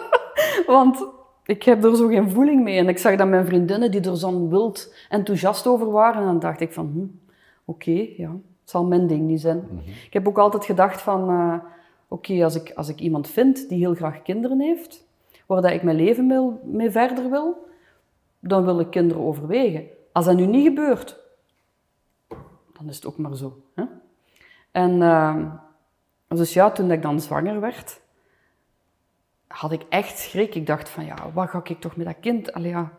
want ik heb er zo geen voeling mee. En ik zag dat mijn vriendinnen die er zo'n wild enthousiast over waren. En dan dacht ik van, hm, oké, okay, ja, het zal mijn ding niet zijn. Mm -hmm. Ik heb ook altijd gedacht van, uh, oké, okay, als, ik, als ik iemand vind die heel graag kinderen heeft, waar dat ik mijn leven mee, mee verder wil, dan wil ik kinderen overwegen. Als dat nu niet gebeurt, dan is het ook maar zo. Hè? En uh, dus ja, toen ik dan zwanger werd, had ik echt schrik. Ik dacht van, ja, wat ga ik toch met dat kind? Allee, ja,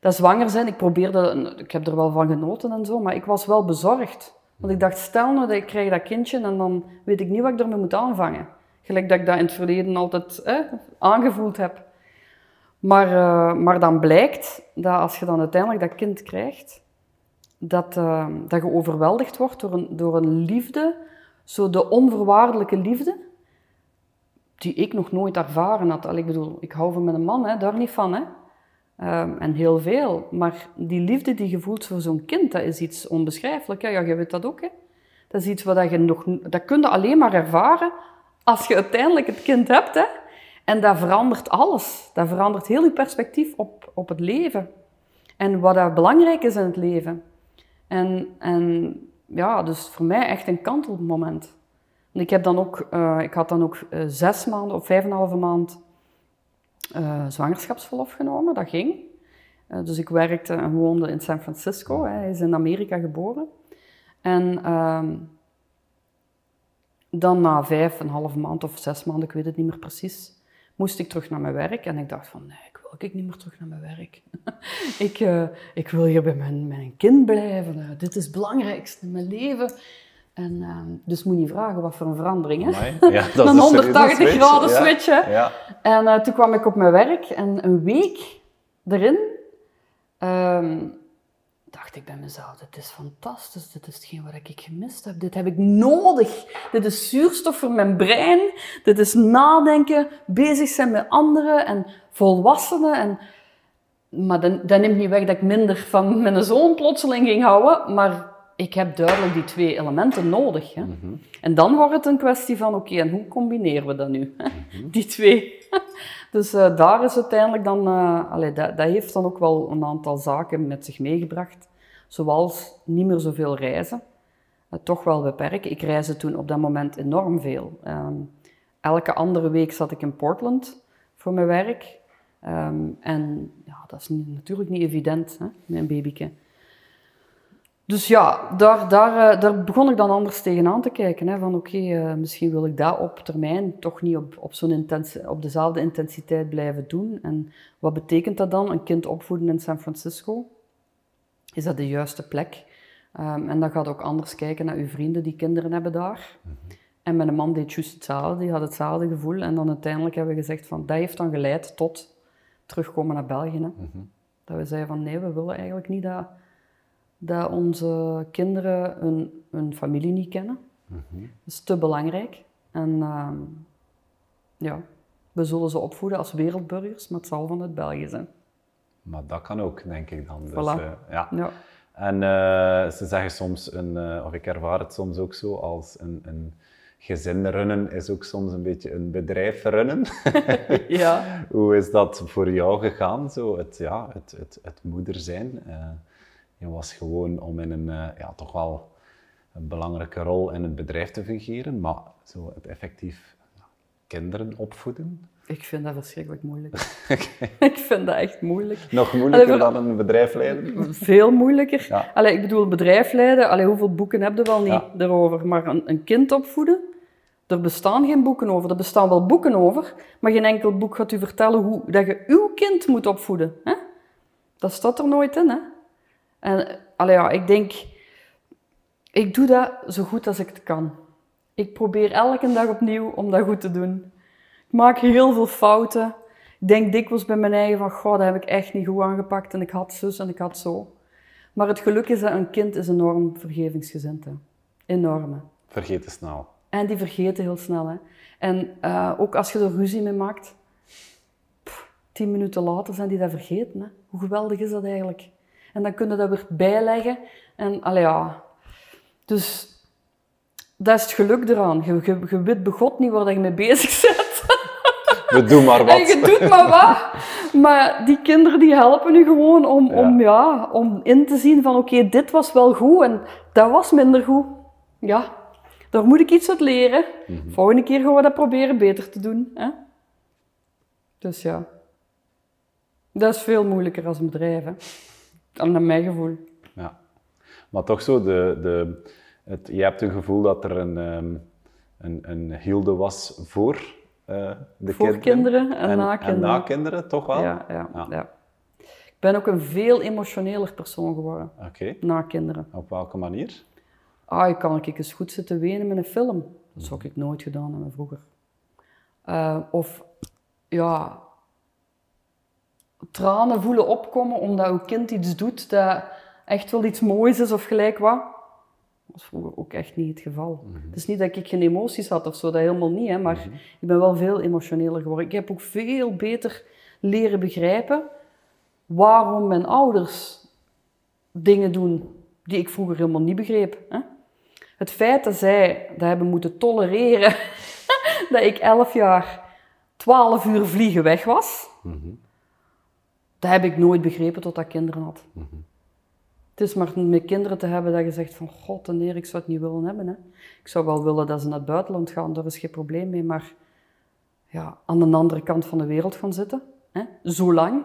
dat zwanger zijn, ik probeerde, ik heb er wel van genoten en zo, maar ik was wel bezorgd. Want ik dacht, stel nou dat ik krijg dat kindje en dan weet ik niet wat ik ermee moet aanvangen. Gelijk dat ik dat in het verleden altijd eh, aangevoeld heb. Maar, uh, maar dan blijkt dat als je dan uiteindelijk dat kind krijgt, dat, uh, dat je overweldigd wordt door een, door een liefde, zo de onvoorwaardelijke liefde, die ik nog nooit ervaren had. Allee, ik bedoel, ik hou van mijn man, hè, daar niet van. Hè. Um, en heel veel. Maar die liefde die je voelt voor zo'n kind, dat is iets onbeschrijfelijk. Ja, je weet dat ook. Hè. Dat is iets wat je nog... Dat kun je alleen maar ervaren als je uiteindelijk het kind hebt. Hè. En dat verandert alles. Dat verandert heel je perspectief op, op het leven. En wat dat belangrijk is in het leven. En, en ja, dus voor mij echt een kantelmoment. Ik, heb dan ook, uh, ik had dan ook uh, zes maanden of vijf en een halve maand uh, zwangerschapsverlof genomen. Dat ging. dus ik werkte en woonde in San Francisco. Hè. Hij is in Amerika geboren. En ehm, dan na vijf en een halve maand of zes maanden, ik weet het niet meer precies, moest ik terug naar mijn werk. En ik dacht van, nee, ik wil ik niet meer terug naar mijn werk. ik, ik wil hier bij mijn, mijn kind blijven. Dit is het belangrijkste in mijn leven. En uh, dus moet je vragen wat voor een verandering. Hè? Ja, dat een is 180 switch. graden switch. Ja. En uh, toen kwam ik op mijn werk en een week erin um, dacht ik bij mezelf, dit is fantastisch, dit is hetgeen wat ik gemist heb, dit heb ik nodig. Dit is zuurstof voor mijn brein, dit is nadenken, bezig zijn met anderen en volwassenen. En... Maar dat, dat neemt niet weg dat ik minder van mijn zoon plotseling ging houden, maar ik heb duidelijk die twee elementen nodig. Hè? Mm -hmm. En dan wordt het een kwestie van, oké, okay, en hoe combineren we dat nu? Mm -hmm. Die twee. dus uh, daar is uiteindelijk dan, uh, allee, dat, dat, heeft dan ook wel een aantal zaken met zich meegebracht. Zoals niet meer zoveel reizen. Uh, toch wel beperken. Ik reisde toen op dat moment enorm veel. Um, elke andere week zat ik in Portland voor mijn werk. Um, en ja, dat is niet, natuurlijk niet evident, hè, met een babyke. Dus ja, daar, daar, uh, daar begon ik dan anders tegenaan te kijken. Hè, van oké, okay, uh, misschien wil ik dat op termijn toch niet op, op, zo'n intensi op dezelfde intensiteit blijven doen. En wat betekent dat dan? Een kind opvoeden in San Francisco? Is dat de juiste plek? Um, en dan gaat ook anders kijken naar uw vrienden die kinderen hebben daar. -hmm. En mijn man deed juist hetzelfde, die had hetzelfde gevoel. En dan uiteindelijk hebben we gezegd van, dat heeft dan geleid tot terugkomen naar België. Hè. -hmm. Dat we zeiden van, nee, we willen eigenlijk niet dat dat onze kinderen hun, hun familie niet kennen. Mm -hmm. Dat is te belangrijk. En uh, ja, we zullen ze opvoeden als wereldburgers, maar het zal vanuit België zijn. Maar dat kan ook, denk ik dan. Dus, voilà. uh, ja. ja. En uh, ze zeggen soms, een, uh, of ik ervaar het soms ook zo, als een, een gezin runnen is ook soms een beetje een bedrijf runnen. ja. Hoe is dat voor jou gegaan, zo het, ja, het, het, het moeder zijn? Je was gewoon om in een ja, toch wel een belangrijke rol in het bedrijf te fungeren, maar zo het effectief kinderen opvoeden. Ik vind dat verschrikkelijk moeilijk. ik vind dat echt moeilijk. Nog moeilijker Allee, dan een bedrijf leiden? Veel moeilijker. Ja. Allee, ik bedoel, bedrijf leiden, allee, hoeveel boeken heb je wel niet Ja. daarover? Maar een, een kind opvoeden, er bestaan geen boeken over. Er bestaan wel boeken over, maar geen enkel boek gaat u vertellen hoe dat je uw kind moet opvoeden. Hè? Dat staat er nooit in. Hè? En allee, ja, ik denk, ik doe dat zo goed als ik het kan. Ik probeer elke dag opnieuw om dat goed te doen. Ik maak heel veel fouten. Ik denk dikwijls bij mijn eigen van, goh, dat heb ik echt niet goed aangepakt en ik had zus en ik had zo. Maar het geluk is dat een kind is enorm vergevingsgezind. Hè. Enorm. hè. Vergeet te snel. En die vergeten heel snel. Hè. En eh, ook als je er ruzie mee maakt, pff, tien minuten later zijn die dat vergeten. Hè. Hoe geweldig is dat eigenlijk? En dan kun je dat weer bijleggen. En allee, ja. Dus dat is het geluk eraan. Je, je, je weet begot niet waar je mee bezig bent. We doen maar En wat. je doet maar wat. Maar die kinderen die helpen u gewoon om, om, ja, om in te zien van oké, dit was wel goed en dat was minder goed. Ja, daar moet ik iets uit leren. Volgende keer gaan we dat proberen beter te doen. Hè? Dus ja, dat is veel moeilijker als een bedrijf. Hè? Dan naar mijn gevoel. Ja. Maar toch zo, de, de, het, je hebt het gevoel dat er een, ehm, een, een hielde was voor eh, de Voor kinderen en na kinderen. En na kinderen, toch wel? Ja, ja, Ja. ja. Ik ben ook een veel emotioneler persoon geworden Oké. na kinderen. Op welke manier? Ah, ik kan ik eens goed zitten wenen met een film. Dat zou ik nooit gedaan hebben vroeger. Eh, of ja, tranen voelen opkomen omdat uw kind iets doet dat echt wel iets moois is of gelijk wat. Dat was vroeger ook echt niet het geval. Het is niet dat ik geen emoties had of zo, dat helemaal niet. Hè, maar ik ben wel veel emotioneler geworden. Ik heb ook veel beter leren begrijpen waarom mijn ouders dingen doen die ik vroeger helemaal niet begreep. Hè? Het feit dat zij dat hebben moeten tolereren dat ik elf jaar, twaalf uur vliegen weg was, dat heb ik nooit begrepen tot ik kinderen had. Het is maar met kinderen te hebben dat je zegt van god en heer, ik zou het niet willen hebben. Hè? Ik zou wel willen dat ze naar het buitenland gaan, daar is geen probleem mee, maar ja, aan de andere kant van de wereld gaan zitten, hè? zo lang.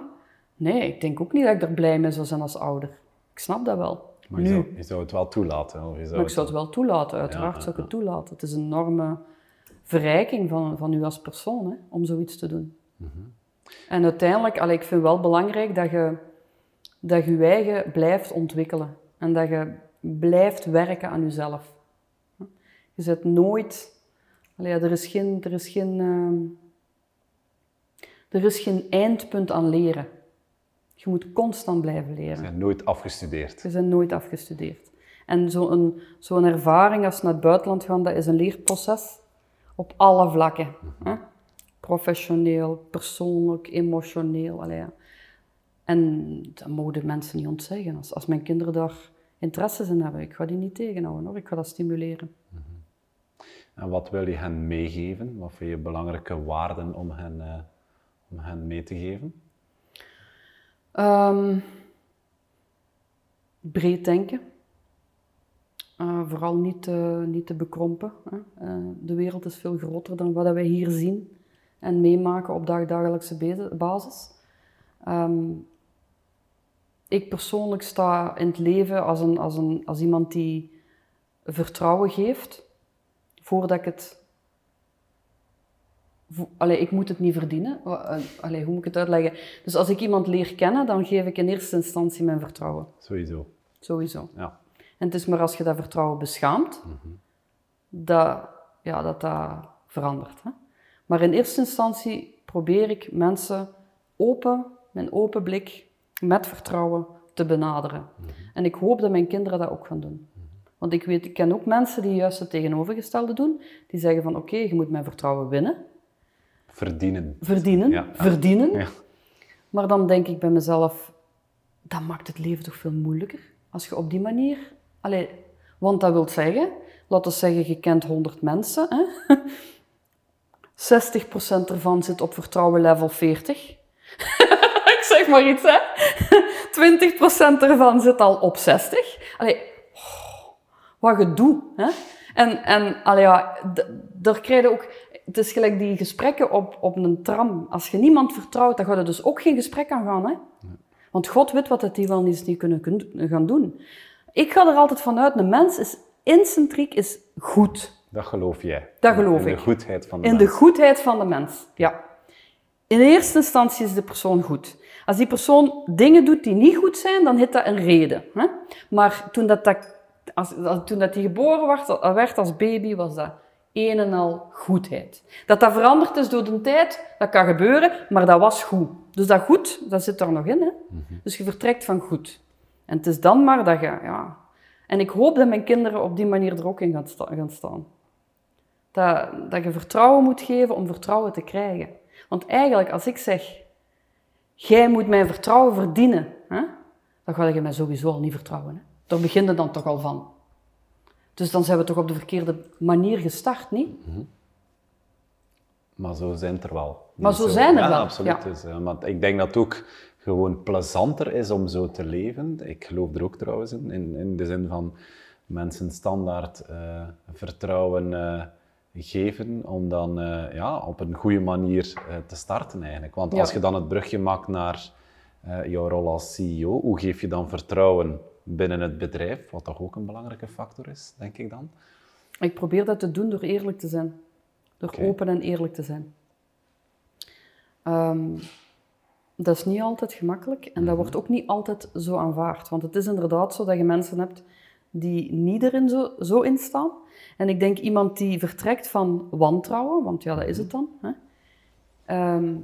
Nee, ik denk ook niet dat ik er blij mee zou zijn als ouder. Ik snap dat wel. Maar je nu. zou, je zou het wel toelaten. Of je zou Maar ik zou het wel toelaten, uiteraard Ja, zou ik het toelaten. Het is een enorme verrijking van, van u als persoon, hè, om zoiets te doen. Mhm. En uiteindelijk, allee, ik vind wel belangrijk dat je, dat je je eigen blijft ontwikkelen. En dat je blijft werken aan jezelf. Je zet nooit... Allee, er is geen... Er is geen, ehm, er is geen eindpunt aan leren. Je moet constant blijven leren. Ze zijn nooit afgestudeerd. Je bent nooit afgestudeerd. En zo'n zo'n ervaring als naar het buitenland gaan, dat is een leerproces op alle vlakken. hè? Professioneel, persoonlijk, emotioneel. allee. En dat mogen de mensen niet ontzeggen. Als, als mijn kinderen daar interesses in hebben, ik ga die niet tegenhouden hoor. Ik ga dat stimuleren. En wat wil je hen meegeven? Wat vind je belangrijke waarden om hen, eh, om hen mee te geven? Ehm, breed denken. Eh, vooral niet, te- niet te bekrompen. Hè. Eh, de wereld is veel groter dan wat wij hier zien en meemaken op dagdagelijkse basis. Ehm, ik persoonlijk sta in het leven als, een, als, een, als iemand die vertrouwen geeft voordat ik het Allee, ik moet het niet verdienen. Eh, Allee, hoe moet ik het uitleggen? Dus als ik iemand leer kennen, dan geef ik in eerste instantie mijn vertrouwen. Sowieso. Sowieso. Ja. En het is maar als je dat vertrouwen beschaamt, dat, ja, dat dat verandert. Hè? Maar in eerste instantie probeer ik mensen open, met een open blik, met vertrouwen te benaderen. En ik hoop dat mijn kinderen dat ook gaan doen. Want ik, weet, ik ken ook mensen die juist het tegenovergestelde doen. Die zeggen van oké, je moet mijn vertrouwen winnen, Verdienen. verdienen, Ja. verdienen. Ja. Maar dan denk ik bij mezelf, dat maakt het leven toch veel moeilijker. Als je op die manier... Allee, want dat wil zeggen, laten we zeggen, je kent 100 mensen. Hè? 60% ervan zit op vertrouwen level 40. ik zeg maar iets, hè. 20% ervan zit al op 60. Allee, oh, wat gedoe, hè. En, en allee, ja, daar krijg ook... het is gelijk die gesprekken op, op een tram. Als je niemand vertrouwt, dan gaat er dus ook geen gesprek aan gaan. Hè? Want God weet wat het die wel niet, kunnen kun- gaan doen. Ik ga er altijd vanuit, een mens is incentriek, is goed. Dat geloof jij. Dat geloof in de ik. goedheid van de In de mens. goedheid van de mens, ja. In eerste instantie is de persoon goed. Als die persoon dingen doet die niet goed zijn, dan heeft dat een reden. Hè? Maar toen dat, dat, als, toen dat die geboren werd, werd als baby, was dat een en al goedheid. Dat dat veranderd is door de tijd, dat kan gebeuren, maar dat was goed. Dus dat goed, dat zit er nog in. Hè? Dus je vertrekt van goed. En het is dan maar dat je... Ja. En ik hoop dat mijn kinderen op die manier er ook in gaan, sta- gaan staan. Dat, dat je vertrouwen moet geven om vertrouwen te krijgen. Want eigenlijk, als ik zeg, jij moet mijn vertrouwen verdienen, hè, dan ga je mij sowieso al niet vertrouwen. Hè. Daar begint het dan toch al van. Dus dan zijn we toch op de verkeerde manier gestart, niet? Maar zo zijn het er wel. Maar zo zijn er ja, wel, absoluut. ja. Dus, maar ik denk dat het ook gewoon plezanter is om zo te leven. Ik geloof er ook trouwens in, in, in de zin van mensen standaard eh, vertrouwen eh, geven om dan eh, ja, op een goede manier eh, te starten eigenlijk. Want Ja. als je dan het brugje maakt naar eh, jouw rol als CEO, hoe geef je dan vertrouwen binnen het bedrijf, wat toch ook een belangrijke factor is, denk ik dan? Ik probeer dat te doen door eerlijk te zijn. Door open en eerlijk te zijn. Ehm, dat is niet altijd gemakkelijk en dat wordt ook niet altijd zo aanvaard. Want het is inderdaad zo dat je mensen hebt die niet erin zo, zo in staan. En ik denk iemand die vertrekt van wantrouwen, want ja, dat is het dan. Hè? Ehm,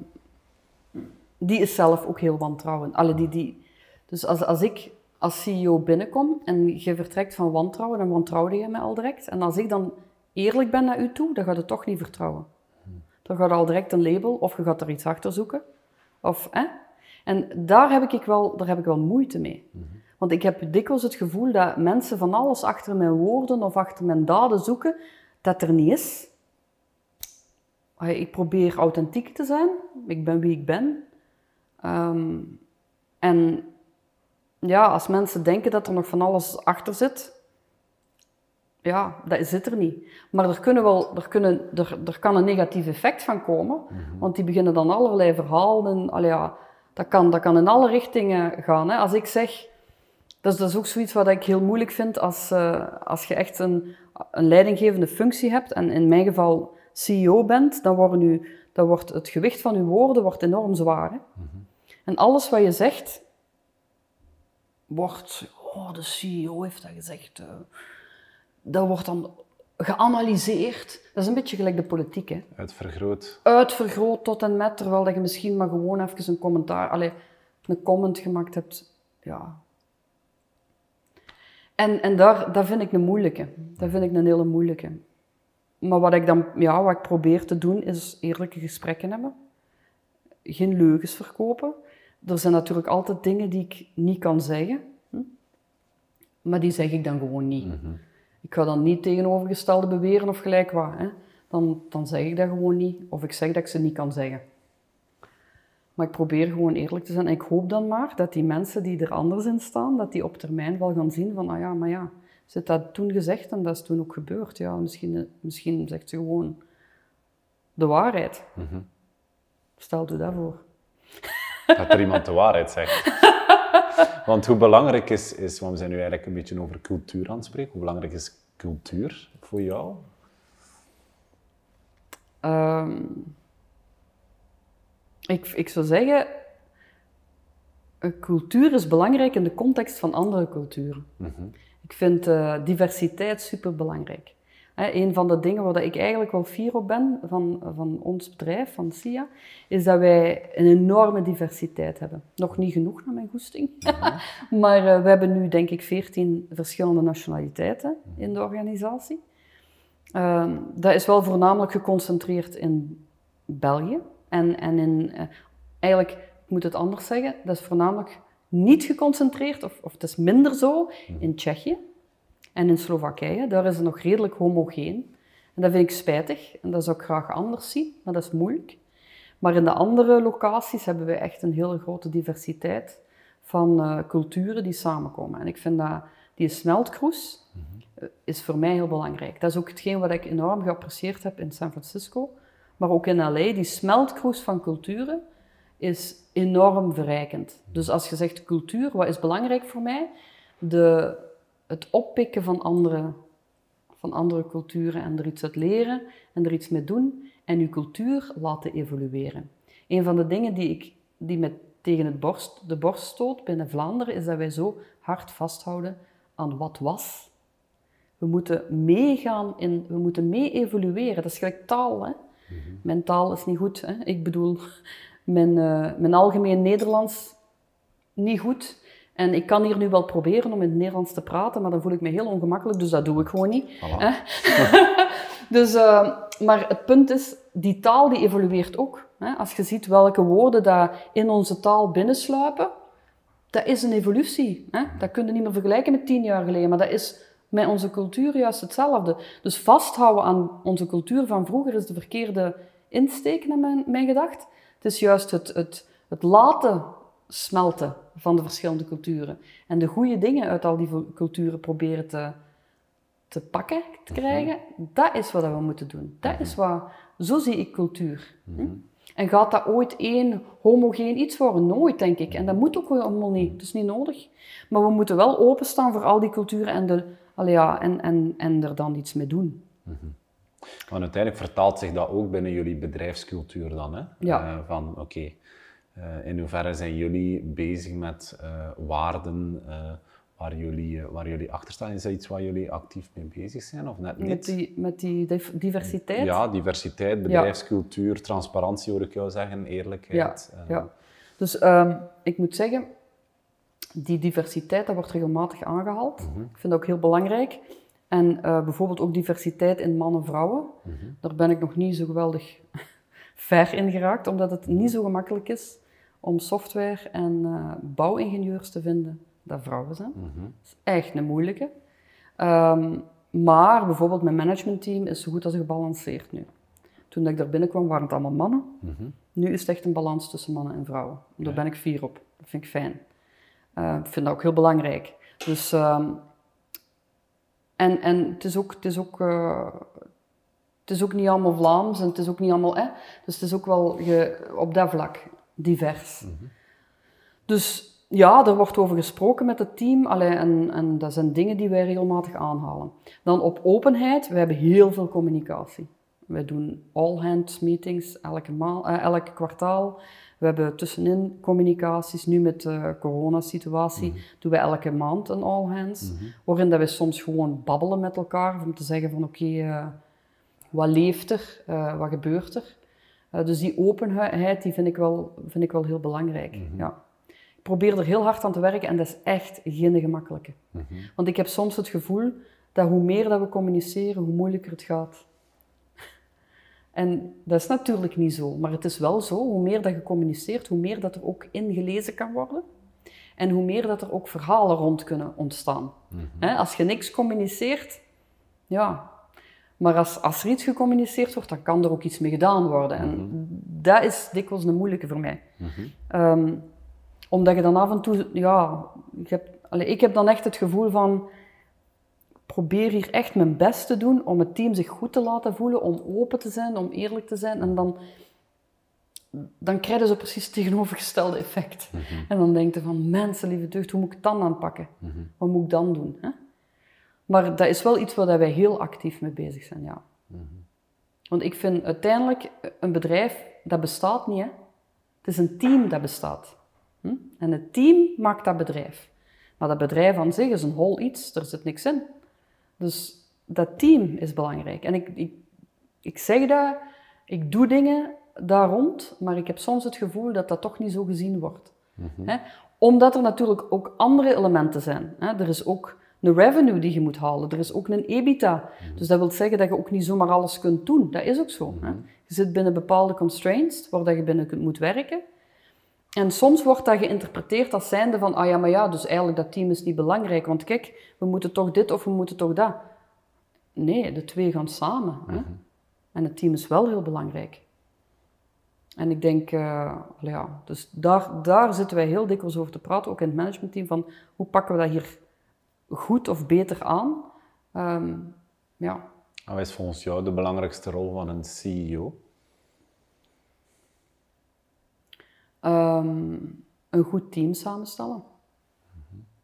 die is zelf ook heel wantrouwend. Alle die, die, dus als, als ik als CEO binnenkom en je vertrekt van wantrouwen, dan wantrouwde je mij al direct. En als ik dan eerlijk ben naar u toe, dan gaat het toch niet vertrouwen. Dan gaat al direct een label of je gaat er iets achter zoeken. Of, hè? En daar heb, ik wel, daar heb ik wel moeite mee. Want ik heb dikwijls het gevoel dat mensen van alles achter mijn woorden of achter mijn daden zoeken, dat er niet is. Ik probeer authentiek te zijn. Ik ben wie ik ben. Ehm, en ja, als mensen denken dat er nog van alles achter zit, ja, dat zit er niet. Maar er, kunnen wel, er, kunnen, er, er kan een negatief effect van komen, want die beginnen dan allerlei verhalen. Ja, dat, kan, dat kan in alle richtingen gaan. Hè. Als ik zeg, dat is, dat is ook zoiets wat ik heel moeilijk vind als, eh, als je echt een, een leidinggevende functie hebt, en in mijn geval CEO bent, dan, worden u, dan wordt het gewicht van uw woorden wordt enorm zwaar. Hè. En alles wat je zegt, wordt, oh, de CEO heeft dat gezegd. eh, dat wordt dan geanalyseerd. Dat is een beetje gelijk de politiek, hè. Het vergroot. Uitvergroot tot en met, terwijl dat je misschien maar gewoon even een commentaar, allee, een comment gemaakt hebt. Ja. En, en daar, dat vind ik een moeilijke. Dat vind ik een hele moeilijke. Maar wat ik dan, ja, wat ik probeer te doen, is eerlijke gesprekken hebben. Geen leugens verkopen. Er zijn natuurlijk altijd dingen die ik niet kan zeggen. Hm? Maar die zeg ik dan gewoon niet. Ik ga dan niet tegenovergestelde beweren of gelijk wat. Hè. Dan, dan zeg ik dat gewoon niet. Of ik zeg dat ik ze niet kan zeggen. Maar ik probeer gewoon eerlijk te zijn. En ik hoop dan maar dat die mensen die er anders in staan, dat die op termijn wel gaan zien van, ah ja, maar ja, ze heeft dat toen gezegd en dat is toen ook gebeurd. Ja, misschien, misschien zegt ze gewoon de waarheid. Stel u dat voor. Dat er iemand de waarheid zegt. Want hoe belangrijk is, is, want we zijn nu eigenlijk een beetje over cultuur aan het spreken, hoe belangrijk is cultuur voor jou? Ehm, ik, ik zou zeggen, een cultuur is belangrijk in de context van andere culturen. Ik vind eh, diversiteit superbelangrijk. Hè, een van de dingen waar ik eigenlijk wel fier op ben van, van ons bedrijf, van SIA, is dat wij een enorme diversiteit hebben. Nog niet genoeg naar mijn goesting, maar eh, we hebben nu denk ik 14 verschillende nationaliteiten in de organisatie. Ehm, dat is wel voornamelijk geconcentreerd in België. En, en in, eh, eigenlijk, ik moet het anders zeggen, dat is voornamelijk niet geconcentreerd, of, of het is minder zo, in Tsjechië en in Slowakije. Daar is het nog redelijk homogeen. En dat vind ik spijtig, en dat zou ik graag anders zien, maar dat is moeilijk. Maar in de andere locaties hebben we echt een hele grote diversiteit van eh, culturen die samenkomen. En ik vind dat die smeltkroes eh, is voor mij heel belangrijk. Dat is ook hetgeen wat ik enorm geapprecieerd heb in San Francisco, maar ook in LA, die smeltkroes van culturen is enorm verrijkend. Dus als je zegt cultuur, wat is belangrijk voor mij? De, het oppikken van andere, van andere culturen en er iets uit leren en er iets mee doen en je cultuur laten evolueren. Een van de dingen die, ik, die me tegen het borst, de borst stoot binnen Vlaanderen is dat wij zo hard vasthouden aan wat was. We moeten meegaan in, we moeten mee evolueren. Dat is gelijk taal. Hè? Mijn taal is niet goed. Hè? Ik bedoel, mijn, uh, mijn algemeen Nederlands niet goed. En ik kan hier nu wel proberen om in het Nederlands te praten, maar dan voel ik me heel ongemakkelijk, dus dat doe ik gewoon niet. dus, uh, maar het punt is, die taal die evolueert ook. Hè? Als je ziet welke woorden daar in onze taal binnensluipen, dat is een evolutie. Hè? Dat kun je niet meer vergelijken met tien jaar geleden, maar dat is met onze cultuur juist hetzelfde. Dus vasthouden aan onze cultuur van vroeger is de verkeerde insteek, naar mijn, mijn gedacht. Het is juist het, het, het laten smelten van de verschillende culturen. En de goede dingen uit al die culturen proberen te, te pakken, te mhm. krijgen. Dat is wat we moeten doen. Dat is mhm. wat... Zo zie ik cultuur. Hm? Mhm. En gaat dat ooit één homogeen iets worden? Nooit, denk ik. En dat moet ook helemaal niet. Dat is niet nodig. Maar we moeten wel openstaan voor al die culturen en, de, allee, ja, en, en, en er dan iets mee doen. Want uiteindelijk vertaalt zich dat ook binnen jullie bedrijfscultuur dan. Hè? Ja. Uh, van oké, uh, in hoeverre zijn jullie bezig met uh, waarden waar, jullie, waar jullie achter staan? Is dat iets waar jullie actief mee bezig zijn of net niet? Met die, met die diversiteit? Ja, diversiteit, bedrijfscultuur, ja. transparantie hoor ik jou zeggen, eerlijkheid. Ja, ja. dus um, ik moet zeggen, die diversiteit dat wordt regelmatig aangehaald. Mm -hmm. Ik vind dat ook heel belangrijk. En uh, bijvoorbeeld ook diversiteit in mannen en vrouwen. Mm -hmm. Daar ben ik nog niet zo geweldig ver in geraakt, omdat het niet zo gemakkelijk is om software- en uh, bouwingenieurs te vinden dat vrouwen zijn. Mm -hmm. Dat is echt een moeilijke. Um, maar bijvoorbeeld mijn managementteam is zo goed als gebalanceerd nu. Toen ik daar binnenkwam waren het allemaal mannen. Mm -hmm. Nu is het echt een balans tussen mannen en vrouwen. Daar ja. ben ik fier op. Dat vind ik fijn. Uh, ik vind dat ook heel belangrijk. Dus um, en, en het is ook, het is ook, uh, het is ook niet allemaal Vlaams en het is ook niet allemaal, hè? dus het is ook wel ge, op dat vlak divers. Mm -hmm. Dus ja, er wordt over gesproken met het team allee, en, en dat zijn dingen die wij regelmatig aanhalen. Dan op openheid, we hebben heel veel communicatie. Wij doen all-hands meetings elke, maal, uh, elk kwartaal. We hebben tussenin communicaties. Nu met de coronasituatie -hmm. doen we elke maand een all hands. -hmm. Waarin dat we soms gewoon babbelen met elkaar. Om te zeggen van oké, okay, uh, wat leeft er? Uh, wat gebeurt er? Uh, dus die openheid die vind, ik wel, vind ik wel heel belangrijk. -hmm. ja. Ik probeer er heel hard aan te werken en dat is echt geen gemakkelijke. Want ik heb soms het gevoel dat hoe meer dat we communiceren, hoe moeilijker het gaat. En dat is natuurlijk niet zo, maar het is wel zo, hoe meer dat je communiceert, hoe meer dat er ook ingelezen kan worden. En hoe meer dat er ook verhalen rond kunnen ontstaan. Mm -hmm. als je niks communiceert, ja. Maar als, als er iets gecommuniceerd wordt, dan kan er ook iets mee gedaan worden. En mm -hmm. dat is dikwijls een moeilijke voor mij. Mm -hmm. um, omdat je dan af en toe, ja, ik heb, allez, ik heb dan echt het gevoel van, probeer hier echt mijn best te doen om het team zich goed te laten voelen, om open te zijn, om eerlijk te zijn. En dan, dan krijg je zo precies het tegenovergestelde effect. Mm -hmm. En dan denk je van, mensen, lieve deugd, hoe moet ik het dan aanpakken? Mm -hmm. Wat moet ik dan doen? Hè? Maar dat is wel iets waar wij heel actief mee bezig zijn, ja. Mm -hmm. Want ik vind uiteindelijk, een bedrijf, dat bestaat niet, hè. Het is een team dat bestaat. Hm? En het team maakt dat bedrijf. Maar dat bedrijf aan zich is een hol iets, er zit niks in. Dus dat team is belangrijk. En ik, ik, ik zeg dat, ik doe dingen daar rond, maar ik heb soms het gevoel dat dat toch niet zo gezien wordt. Mm -hmm. Omdat er natuurlijk ook andere elementen zijn. Er is ook een revenue die je moet halen, er is ook een EBITDA. Mm -hmm. Dus dat wil zeggen dat je ook niet zomaar alles kunt doen. Dat is ook zo. Mm -hmm. Je zit binnen bepaalde constraints waar je binnen kunt, moet werken. En soms wordt dat geïnterpreteerd als zijnde van, ah ja, maar ja, dus eigenlijk dat team is niet belangrijk, want kijk, we moeten toch dit of we moeten toch dat. Nee, de twee gaan samen. Mm -hmm. hè? En het team is wel heel belangrijk. En ik denk, uh, ja, dus daar, daar zitten wij heel dikwijls over te praten, ook in het managementteam, van hoe pakken we dat hier goed of beter aan? Um, ja. Wat is volgens jou de belangrijkste rol van een CEO? Ehm, een goed team samenstellen.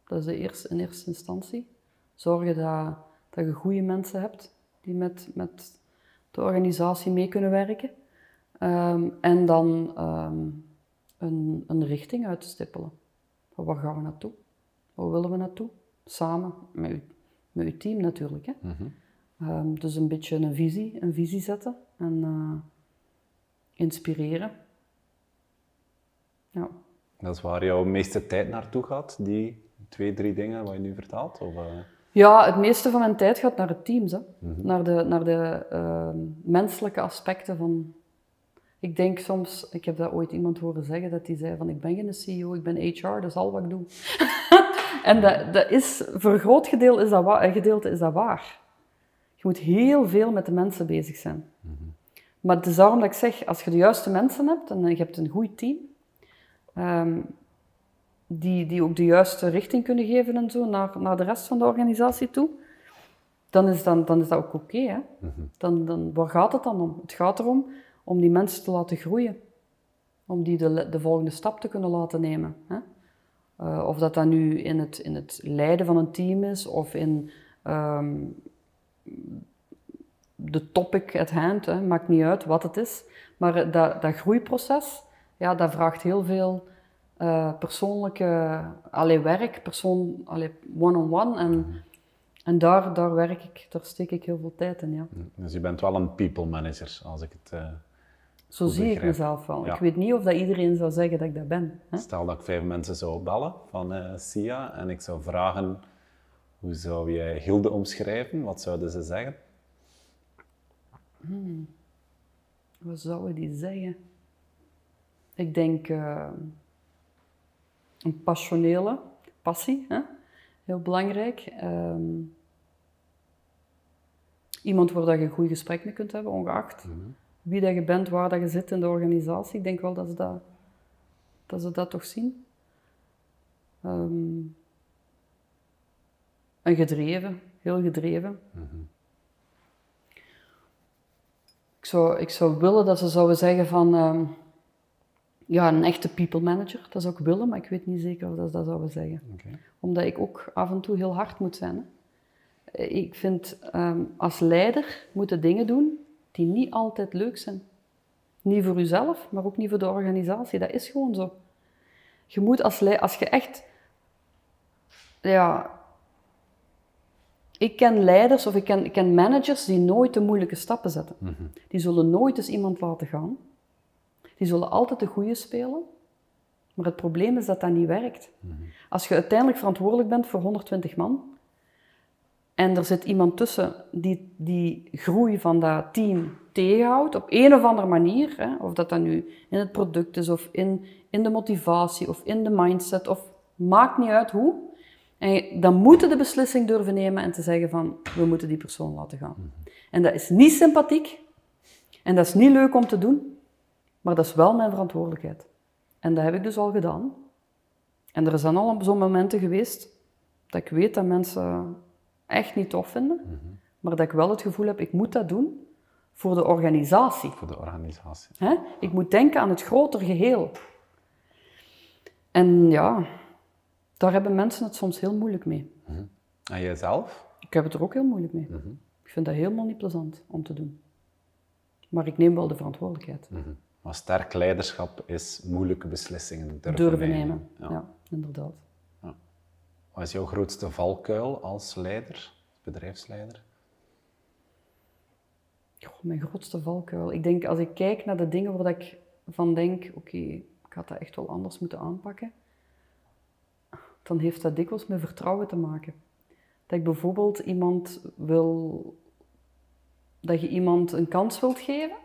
Dat is de eerste, in eerste instantie. Zorgen dat, dat je goede mensen hebt die met, met de organisatie mee kunnen werken. Ehm, en dan ehm, een, een richting uitstippelen. Waar gaan we naartoe? Waar willen we naartoe? Samen, met, u, met uw team natuurlijk. Hè? Ehm, dus een beetje een visie, een visie zetten en eh, inspireren. Ja. Dat is waar jouw meeste tijd naartoe gaat, die twee, drie dingen wat je nu vertaalt? Of, uh... Ja, het meeste van mijn tijd gaat naar het teams. Hè. Naar de, naar de uh, menselijke aspecten van... Ik denk soms, ik heb dat ooit iemand horen zeggen, dat die zei van ik ben geen CEO, ik ben HR, dat is al wat ik doe. en dat, dat is, voor een groot gedeelte is, dat wa- gedeelte is dat waar. Je moet heel veel met de mensen bezig zijn. Maar het is daarom dat ik zeg, als je de juiste mensen hebt en je hebt een goed team, um, die, die ook de juiste richting kunnen geven en zo naar, naar de rest van de organisatie toe, dan is, dan, dan is dat ook oké. Okay, hè? dan, dan, waar gaat het dan om? Het gaat erom om die mensen te laten groeien. Om die de, de volgende stap te kunnen laten nemen. Hè? Uh, of dat dat nu in het, in het leiden van een team is, of in um, de topic at hand, hè? maakt niet uit wat het is. Maar dat, dat groeiproces, ja, dat vraagt heel veel uh, persoonlijke allee, werk, persoon, one-on-one. En, en daar, daar werk ik, daar steek ik heel veel tijd in, ja. Dus je bent wel een people manager, als ik het uh, Zo zie begrijp. ik mezelf wel. Ja. Ik weet niet of dat iedereen zou zeggen dat ik dat ben. Hè? Stel dat ik vijf mensen zou bellen van uh, SIA en ik zou vragen, hoe zou jij Hilde omschrijven? Wat zouden ze zeggen? Hmm. Wat zouden die zeggen? Ik denk uh, een passionele passie, hè? heel belangrijk. Um, iemand waar dat je een goed gesprek mee kunt hebben, ongeacht mm -hmm. wie dat je bent, waar dat je zit in de organisatie. Ik denk wel dat ze dat, dat, ze dat toch zien. Um, een gedreven, heel gedreven. Mm -hmm. ik, zou, ik zou willen dat ze zouden zeggen van... Um, ja, een echte people manager, dat zou ik willen, maar ik weet niet zeker of dat ze dat zouden zeggen. Okay. Omdat ik ook af en toe heel hard moet zijn. Hè. Ik vind, um, als leider moeten dingen doen die niet altijd leuk zijn. Niet voor jezelf, maar ook niet voor de organisatie. Dat is gewoon zo. Je moet als leider, als je echt, ja, ik ken leiders of ik ken, ik ken managers die nooit de moeilijke stappen zetten. Mm -hmm. Die zullen nooit eens iemand laten gaan. Die zullen altijd de goede spelen. Maar het probleem is dat dat niet werkt. Mm-hmm. Als je uiteindelijk verantwoordelijk bent voor 120 man en er zit iemand tussen die die groei van dat team tegenhoudt op een of andere manier, hè, of dat dat nu in het product is of in, in de motivatie of in de mindset of maakt niet uit hoe, en dan moeten de beslissing durven nemen en te zeggen van we moeten die persoon laten gaan. Mm-hmm. En dat is niet sympathiek en dat is niet leuk om te doen, maar dat is wel mijn verantwoordelijkheid. En dat heb ik dus al gedaan. En er zijn al zo'n momenten geweest dat ik weet dat mensen echt niet tof vinden, mm -hmm. maar dat ik wel het gevoel heb, ik moet dat doen voor de organisatie. Voor de organisatie. Hè? Ik moet denken aan het groter geheel. En ja, daar hebben mensen het soms heel moeilijk mee. Mm -hmm. En jijzelf? Ik heb het er ook heel moeilijk mee. Mm -hmm. Ik vind dat helemaal niet plezant om te doen. Maar ik neem wel de verantwoordelijkheid. Maar sterk leiderschap is moeilijke beslissingen durven, durven nemen. nemen. Ja. ja. inderdaad. Ja. Wat is jouw grootste valkuil als leider, bedrijfsleider? Goh, mijn grootste valkuil. Ik denk, als ik kijk naar de dingen waar ik van denk, oké, okay, ik had dat echt wel anders moeten aanpakken, dan heeft dat dikwijls met vertrouwen te maken. Dat ik bijvoorbeeld iemand wil, dat je iemand een kans wilt geven,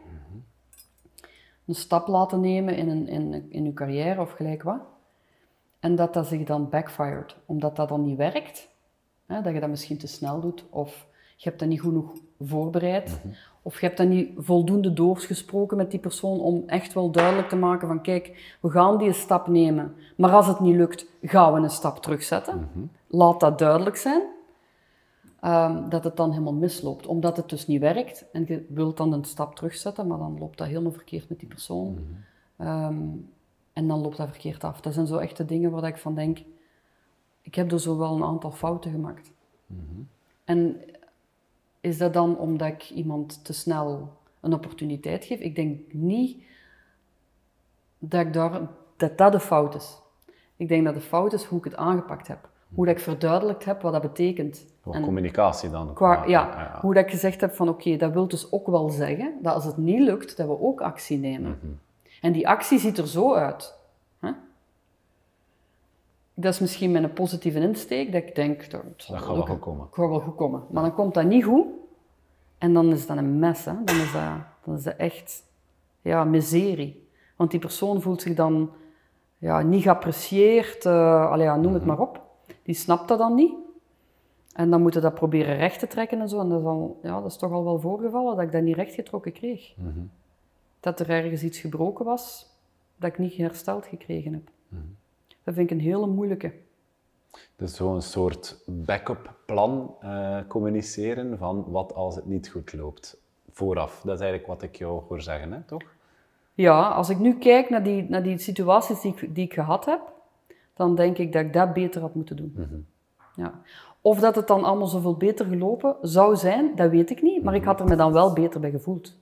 een stap laten nemen in, een, in, in je carrière of gelijk wat. En dat dat zich dan backfired, omdat dat dan niet werkt. Hè, dat je dat misschien te snel doet, of je hebt dat niet genoeg voorbereid, mm -hmm. of je hebt dat niet voldoende doorgesproken met die persoon om echt wel duidelijk te maken van kijk, we gaan die stap nemen, maar als het niet lukt, gaan we een stap terugzetten. Mm -hmm. Laat dat duidelijk zijn. Um, dat het dan helemaal misloopt, omdat het dus niet werkt en je wilt dan een stap terugzetten, maar dan loopt dat helemaal verkeerd met die persoon. -hmm. um, En dan loopt dat verkeerd af. Dat zijn zo echte dingen waar ik van denk, ik heb er zo wel een aantal fouten gemaakt. En is dat dan omdat ik iemand te snel een opportuniteit geef? Ik denk niet dat ik daar, dat, dat de fout is. Ik denk dat de fout is hoe ik het aangepakt heb. Hoe dat ik verduidelijkt heb wat dat betekent. Qua En communicatie dan. qua, ja, hoe dat ik gezegd heb van oké, dat wil dus ook wel zeggen dat als het niet lukt, dat we ook actie nemen. En die actie ziet er zo uit. Hè? Dat is misschien met een positieve insteek, dat ik denk, dat, Dat wel gaat wel goed komen. Gaat wel goed komen. Maar dan komt dat niet goed. En dan is dat een mes. Hè? Dan, is dat, dan is dat echt ja, miserie. Want die persoon voelt zich dan ja, niet geapprecieerd. allee, ja, noem het maar op. Die snapt dat dan niet. En dan moeten dat proberen recht te trekken en zo. En dat is, al, ja, dat is toch al wel voorgevallen dat ik dat niet rechtgetrokken kreeg. Dat er ergens iets gebroken was dat ik niet hersteld gekregen heb. Dat vind ik een hele moeilijke. Dus zo'n soort backup plan eh, communiceren van wat als het niet goed loopt. Vooraf. Dat is eigenlijk wat ik jou hoor zeggen, hè, toch? Ja, als ik nu kijk naar die, naar die situaties die ik, die ik gehad heb, dan denk ik dat ik dat beter had moeten doen. Ja. Of dat het dan allemaal zoveel beter gelopen zou zijn, dat weet ik niet. Maar ik had er me dan wel beter bij gevoeld.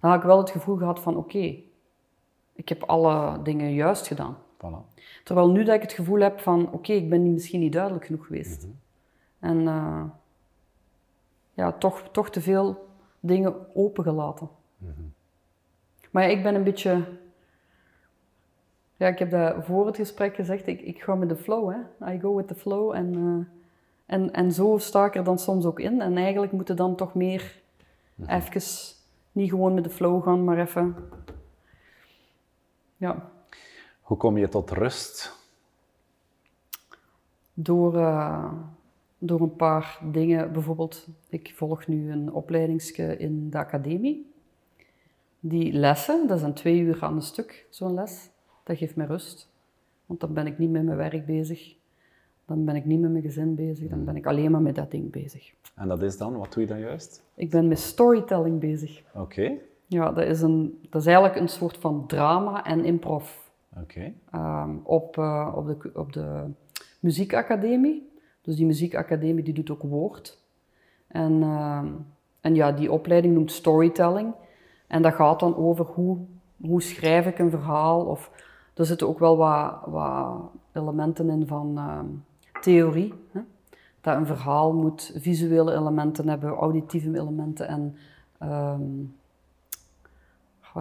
Dan had ik wel het gevoel gehad van, oké, ik heb alle dingen juist gedaan. Voilà. Terwijl nu dat ik het gevoel heb van, oké, ik ben misschien niet duidelijk genoeg geweest. En eh, ja, toch, toch te veel dingen opengelaten. Maar ja, ik ben een beetje... Ja, ik heb dat voor het gesprek gezegd, ik, ik ga met de flow, hè. I go with the flow. En, eh, en, en zo sta ik er dan soms ook in. En eigenlijk moet dan toch meer even... Niet gewoon met de flow gaan, maar even... Ja, Hoe kom je tot rust? Door, eh, door een paar dingen. Bijvoorbeeld, ik volg nu een opleidingsje in de academie. Die lessen, dat zijn twee uur aan een stuk, zo'n les. Dat geeft me rust. Want dan ben ik niet met mijn werk bezig. Dan ben ik niet met mijn gezin bezig. Dan ben ik alleen maar met dat ding bezig. En dat is dan, wat doe je dan juist? Ik ben met storytelling bezig. Oké, Ja, dat is, een, dat is eigenlijk een soort van drama en improv. oké. Ehm, op, eh, op, de, op de muziekacademie. Dus die muziekacademie die doet ook woord. En, ehm, en ja, die opleiding noemt storytelling. En dat gaat dan over hoe, hoe schrijf ik een verhaal. Of er zitten ook wel wat, wat elementen in van ehm, theorie. Hè? Dat een verhaal moet visuele elementen hebben, auditieve elementen en... ehm,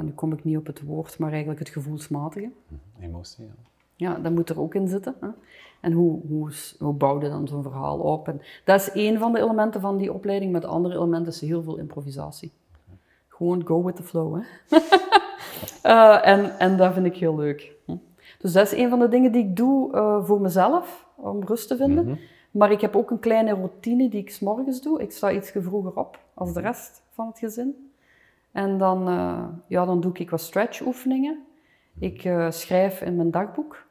nu kom ik niet op het woord, maar eigenlijk het gevoelsmatige. Emotie, ja. Ja, dat moet er ook in zitten. Hè? En hoe, hoe, hoe bouw je dan zo'n verhaal op? En dat is één van de elementen van die opleiding, maar het andere element is heel veel improvisatie. Gewoon go with the flow. Hè? Eh, en, en dat vind ik heel leuk. Hm. Dus dat is een van de dingen die ik doe eh, voor mezelf, om rust te vinden. Maar ik heb ook een kleine routine die ik 's morgens doe. Ik sta iets vroeger op als de rest van het gezin. En dan, eh, ja, dan doe ik wat stretch-oefeningen. Ik eh, schrijf in mijn dagboek.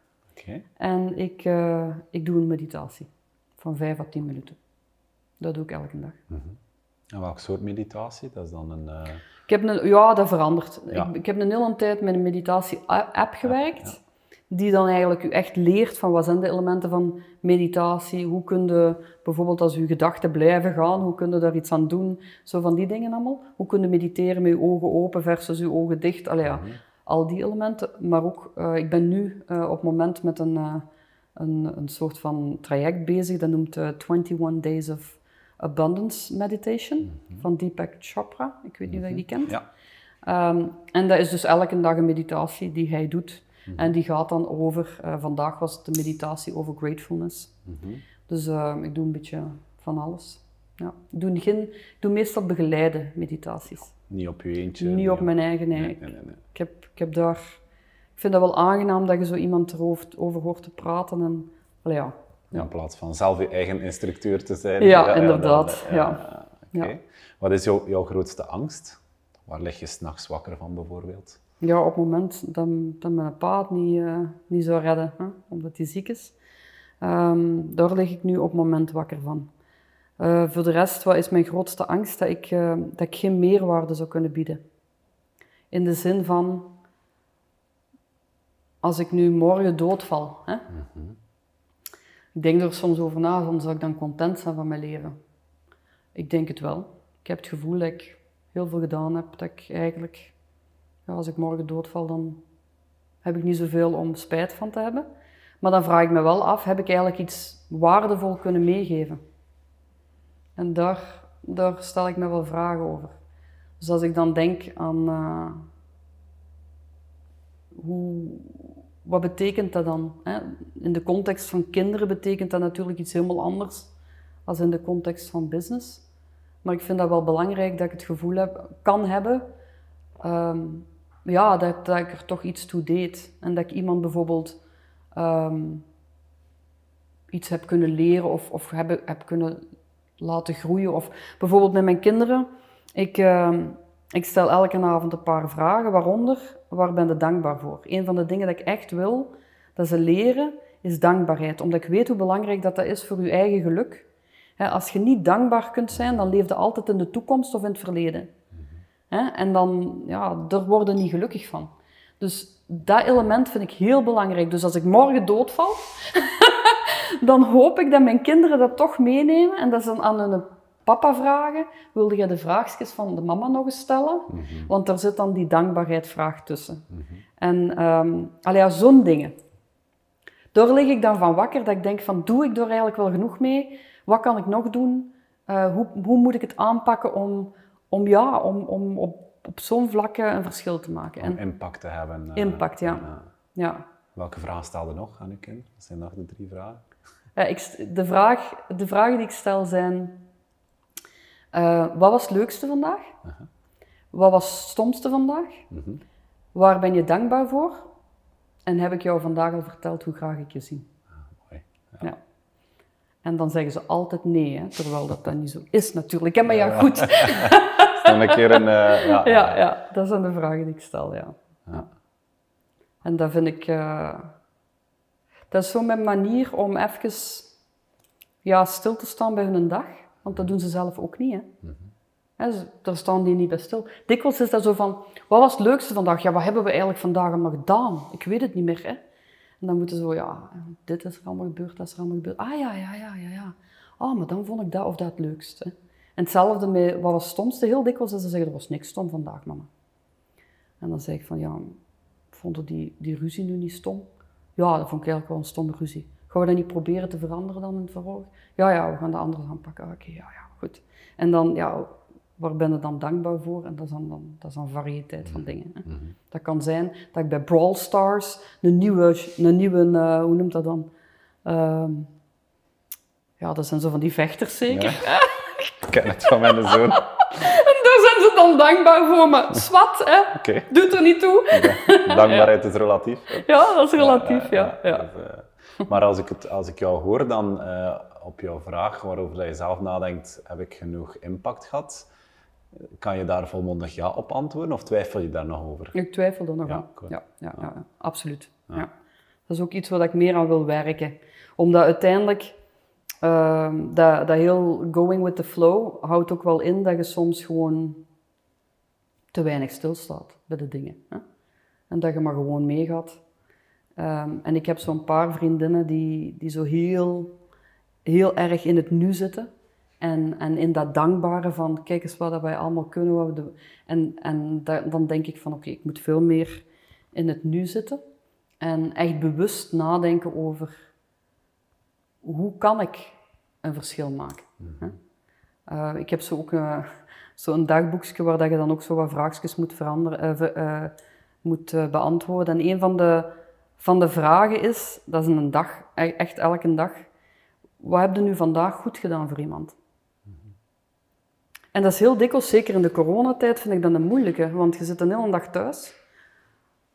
En ik, ik doe een meditatie van 5 à 10 minuten. Dat doe ik elke dag. En welk soort meditatie? Dat is dan een... Ik heb een, ja, dat verandert. Ja. Ik, ik heb een hele tijd met een meditatie-app gewerkt, die dan eigenlijk u echt leert van wat zijn de elementen van meditatie, hoe kun je bijvoorbeeld als uw gedachten blijven gaan, hoe kun je daar iets aan doen, zo van die dingen allemaal. Hoe kun je mediteren met uw ogen open versus uw ogen dicht, Allee, ja, al die elementen. Maar ook, eh, ik ben nu eh, op het moment met een, eh, een, een soort van traject bezig, dat noemt eh, 21 Days of Abundance Meditation van Deepak Chopra. Ik weet niet of je die kent. ja. Ehm, en dat is dus elke dag een meditatie die hij doet. En die gaat dan over, eh, vandaag was het de meditatie over gratefulness. Dus eh, ik doe een beetje van alles. Ja. Ik, doe geen, ik doe meestal begeleide meditaties. Niet op je eentje. Niet op mijn eigen, nee. Nee, nee, nee. Ik, heb, ik heb daar... Ik vind dat wel aangenaam dat je zo iemand erover over hoort te praten. En, allee, ja. In plaats van zelf je eigen instructeur te zijn. Ja, inderdaad, ja. Oké. Ja. Wat is jouw, jouw grootste angst? Waar lig je s'nachts wakker van bijvoorbeeld? Ja, op het moment dat, mijn pa het niet, eh, niet zou redden, hè, omdat hij ziek is. Ehm, daar lig ik nu op het moment wakker van. Eh, voor de rest, wat is mijn grootste angst? Dat ik, eh, dat ik geen meerwaarde zou kunnen bieden. In de zin van als ik nu morgen doodval, hè? ik denk er soms over na, van, zou ik dan content zijn van mijn leven? Ik denk het wel. Ik heb het gevoel dat ik heel veel gedaan heb, dat ik eigenlijk, als ik morgen doodval, dan heb ik niet zoveel om spijt van te hebben. Maar dan vraag ik me wel af, heb ik eigenlijk iets waardevol kunnen meegeven? En daar, daar stel ik me wel vragen over. Dus als ik dan denk aan uh, hoe, wat betekent dat dan? Hè? In de context van kinderen betekent dat natuurlijk iets helemaal anders dan in de context van business. Maar ik vind dat wel belangrijk dat ik het gevoel heb, kan hebben um, ja, dat, ik er toch iets toe deed. En dat ik iemand bijvoorbeeld um, iets heb kunnen leren of, of heb, heb kunnen laten groeien. Of bijvoorbeeld met mijn kinderen. Ik, uh, ik stel elke avond een paar vragen, waaronder, waar ben je dankbaar voor? Een van de dingen dat ik echt wil, dat ze leren, is dankbaarheid. Omdat ik weet hoe belangrijk dat, dat is voor je eigen geluk. als je niet dankbaar kunt zijn, dan leef je altijd in de toekomst of in het verleden. En dan, ja, daar worden niet gelukkig van. Dus dat element vind ik heel belangrijk. Dus als ik morgen doodval, dan hoop ik dat mijn kinderen dat toch meenemen en dat ze dan aan hun papa vragen, wilde je de vraagjes van de mama nog eens stellen? Mhm. Want er zit dan die dankbaarheidsvraag tussen. Mhm. En um, ja, zo'n dingen. Daar lig ik dan van wakker, dat ik denk van, doe ik er eigenlijk wel genoeg mee? Wat kan ik nog doen? Uh, hoe, hoe moet ik het aanpakken om, om, ja, om, om op, op zo'n vlakke een verschil te maken? Om impact te hebben. Uh, impact, ja. ja. Welke vraag stelde nog aan uw kind? Dat zijn nog de drie vragen. Uh, ik, de, vraag, de vragen die ik stel zijn... Uh, wat was het leukste vandaag? Uh -huh. Wat was het stomste vandaag? Uh mhm. -huh. Waar ben je dankbaar voor? En heb ik jou vandaag al verteld hoe graag ik je zie? Ah, mooi. Ja. ja. En dan zeggen ze altijd nee, hè, terwijl dat dan niet zo is natuurlijk. Hè? Maar ja, goed. dan een keer een... Uh, ja, ja, ja, dat zijn de vragen die ik stel, ja. ja. En dat vind ik... Uh, dat is zo mijn manier om even ja, stil te staan bij hun dag. Want dat doen ze zelf ook niet. Hè. Mm -hmm. daar staan die niet bij stil. Dikwijls is dat zo van, wat was het leukste vandaag? Ja, wat hebben we eigenlijk vandaag allemaal gedaan? Ik weet het niet meer. Hè. En dan moeten ze zo, ja, dit is er allemaal gebeurd, dat is er allemaal gebeurd. Ah ja, ja, ja, ja, ja. Ah, maar dan vond ik dat of dat het leukste. En hetzelfde met, wat was stomste? Heel dikwijls is ze zeggen, er was niks stom vandaag, mama. En dan zeg ik van, ja, vonden die, die ruzie nu niet stom? Ja, dat vond ik eigenlijk wel een stomme ruzie. Gaan we dat niet proberen te veranderen dan in het vervolg? Ja, ja, we gaan de andere aanpakken. Oké, ja, ja, goed. En dan, ja, waar ben je dan dankbaar voor? En dat is dan, dan, dat is dan variëteit van dingen. Hè. Mhm. Dat kan zijn dat ik bij Brawl Stars een nieuwe, een nieuwe uh, hoe noemt dat dan? Uh, ja, dat zijn zo van die vechters zeker. Ja. ik ken het van mijn zoon. en daar zijn ze dan dankbaar voor, maar zwart, hè? Okay. Doet er niet toe. Dankbaarheid is relatief. Ja, dat is relatief, ja. ja, ja. Dus, uh, maar als ik, het, als ik jou hoor, dan uh, op jouw vraag waarover je zelf nadenkt, heb ik genoeg impact gehad? Kan je daar volmondig ja op antwoorden of twijfel je daar nog over? Ik twijfel er nog aan. Ja, ja, ja, absoluut. Ja. Dat is ook iets waar ik meer aan wil werken. Omdat uiteindelijk, uh, dat, dat heel going with the flow houdt ook wel in dat je soms gewoon te weinig stilstaat bij de dingen. Hè? En dat je maar gewoon meegaat. Um, en ik heb zo'n paar vriendinnen die, die zo heel, heel erg in het nu zitten. En, en in dat dankbare van, kijk eens wat wij allemaal kunnen. We. En, en dan denk ik van, oké, ik moet veel meer in het nu zitten. En echt bewust nadenken over, hoe kan ik een verschil maken? Uh, ik heb zo ook uh, zo'n dagboekje waar dat je dan ook zo wat vraagjes moet, veranderen, uh, moet beantwoorden. En een van de, van de vragen is, dat is een dag, e-, echt elke dag, wat heb je nu vandaag goed gedaan voor iemand? En dat is heel dikwijls, zeker in de coronatijd, vind ik dat een moeilijke, want je zit een hele dag thuis.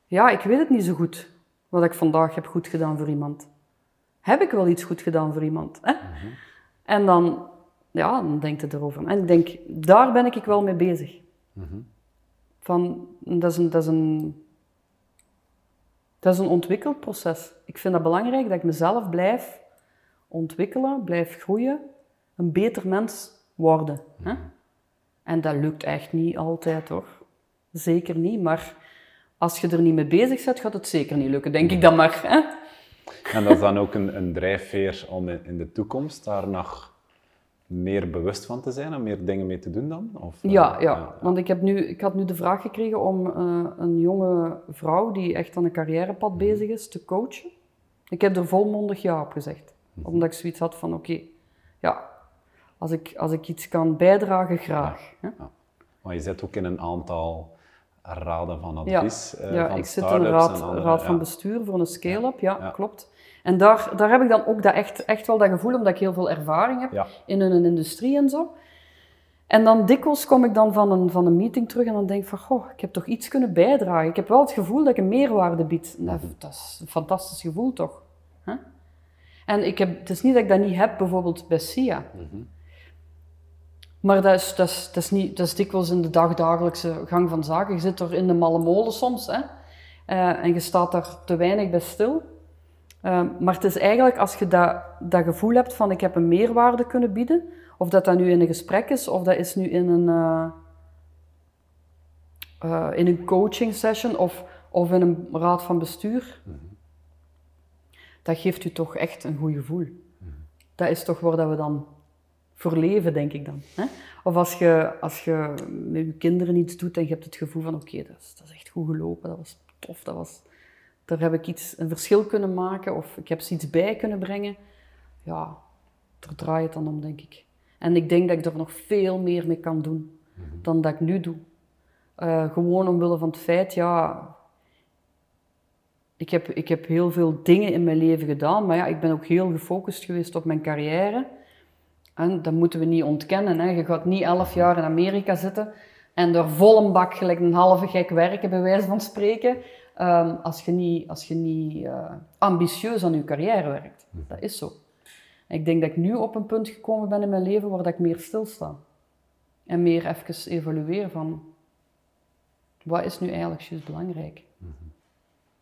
Ja, ik weet het niet zo goed wat ik vandaag heb goed gedaan voor iemand. Heb ik wel iets goed gedaan voor iemand? Hè? Mhm. En dan, ja, dan denk je erover. En ik denk, daar ben ik wel mee bezig. Mhm. Van, dat is een, dat is een, dat is een ontwikkelproces. Ik vind het belangrijk dat ik mezelf blijf ontwikkelen, blijf groeien, een beter mens worden. Hè? Mhm. En dat lukt echt niet altijd hoor. Zeker niet, maar Als je er niet mee bezig bent, gaat het zeker niet lukken, denk ik dan maar. Hè? En dat is dan ook een, een drijfveer om in, in de toekomst daar nog meer bewust van te zijn en meer dingen mee te doen dan? Of, uh, ja, ja, want ik, heb nu, ik had nu de vraag gekregen om uh, een jonge vrouw die echt aan een carrièrepad Mhm. bezig is, te coachen. Ik heb er volmondig ja op gezegd. Mhm. Omdat ik zoiets had van, oké, ja, als ik, als ik iets kan bijdragen, graag. hè. Ja. Maar je zit ook in een aantal raden van advies. eh, ja van ik zit in een raad, en andere- raad van bestuur voor een scale-up, ja, Ja. klopt. En daar, daar heb ik dan ook dat echt, echt wel dat gevoel, omdat ik heel veel ervaring heb in een industrie en zo. En dan dikwijls kom ik dan van een, van een meeting terug en dan denk ik van, goh, ik heb toch iets kunnen bijdragen. Ik heb wel het gevoel dat ik een meerwaarde bied. Dat, dat is een fantastisch gevoel, toch? En ik heb, het is niet dat ik dat niet heb, bijvoorbeeld bij SIA. Maar dat is, dat, is, dat, is niet, dat is dikwijls in de dagdagelijkse gang van zaken. Je zit er in de malle molen soms hè? Eh, en je staat daar te weinig bij stil. Eh, maar het is eigenlijk als je dat, dat gevoel hebt van ik heb een meerwaarde kunnen bieden, of dat dat nu in een gesprek is, of dat is nu in een, eh, in een coaching session of, of in een raad van bestuur, dat geeft u toch echt een goed gevoel. Dat is toch waar dat we dan voor leven, denk ik dan. Hè? Of als je, als je met je kinderen iets doet en je hebt het gevoel van oké, dat, is, dat is echt goed gelopen, dat was tof, dat was, daar heb ik iets, een verschil kunnen maken of ik heb ze iets bij kunnen brengen. Ja, daar draait het dan om, denk ik. En ik denk dat ik er nog veel meer mee kan doen dan dat ik nu doe. Eh, gewoon omwille van het feit, ja, ik heb, ik heb heel veel dingen in mijn leven gedaan, maar ja, ik ben ook heel gefocust geweest op mijn carrière. En dat moeten we niet ontkennen. Hè. Je gaat niet elf jaar in Amerika zitten en er vol een bak gelijk een halve gek werken, bij wijze van spreken, ehm, als je niet, als je niet eh, ambitieus aan je carrière werkt. Dat is zo. Ik denk dat ik nu op een punt gekomen ben in mijn leven waar dat ik meer stilsta. En meer even evalueer van, wat is nu eigenlijk juist belangrijk?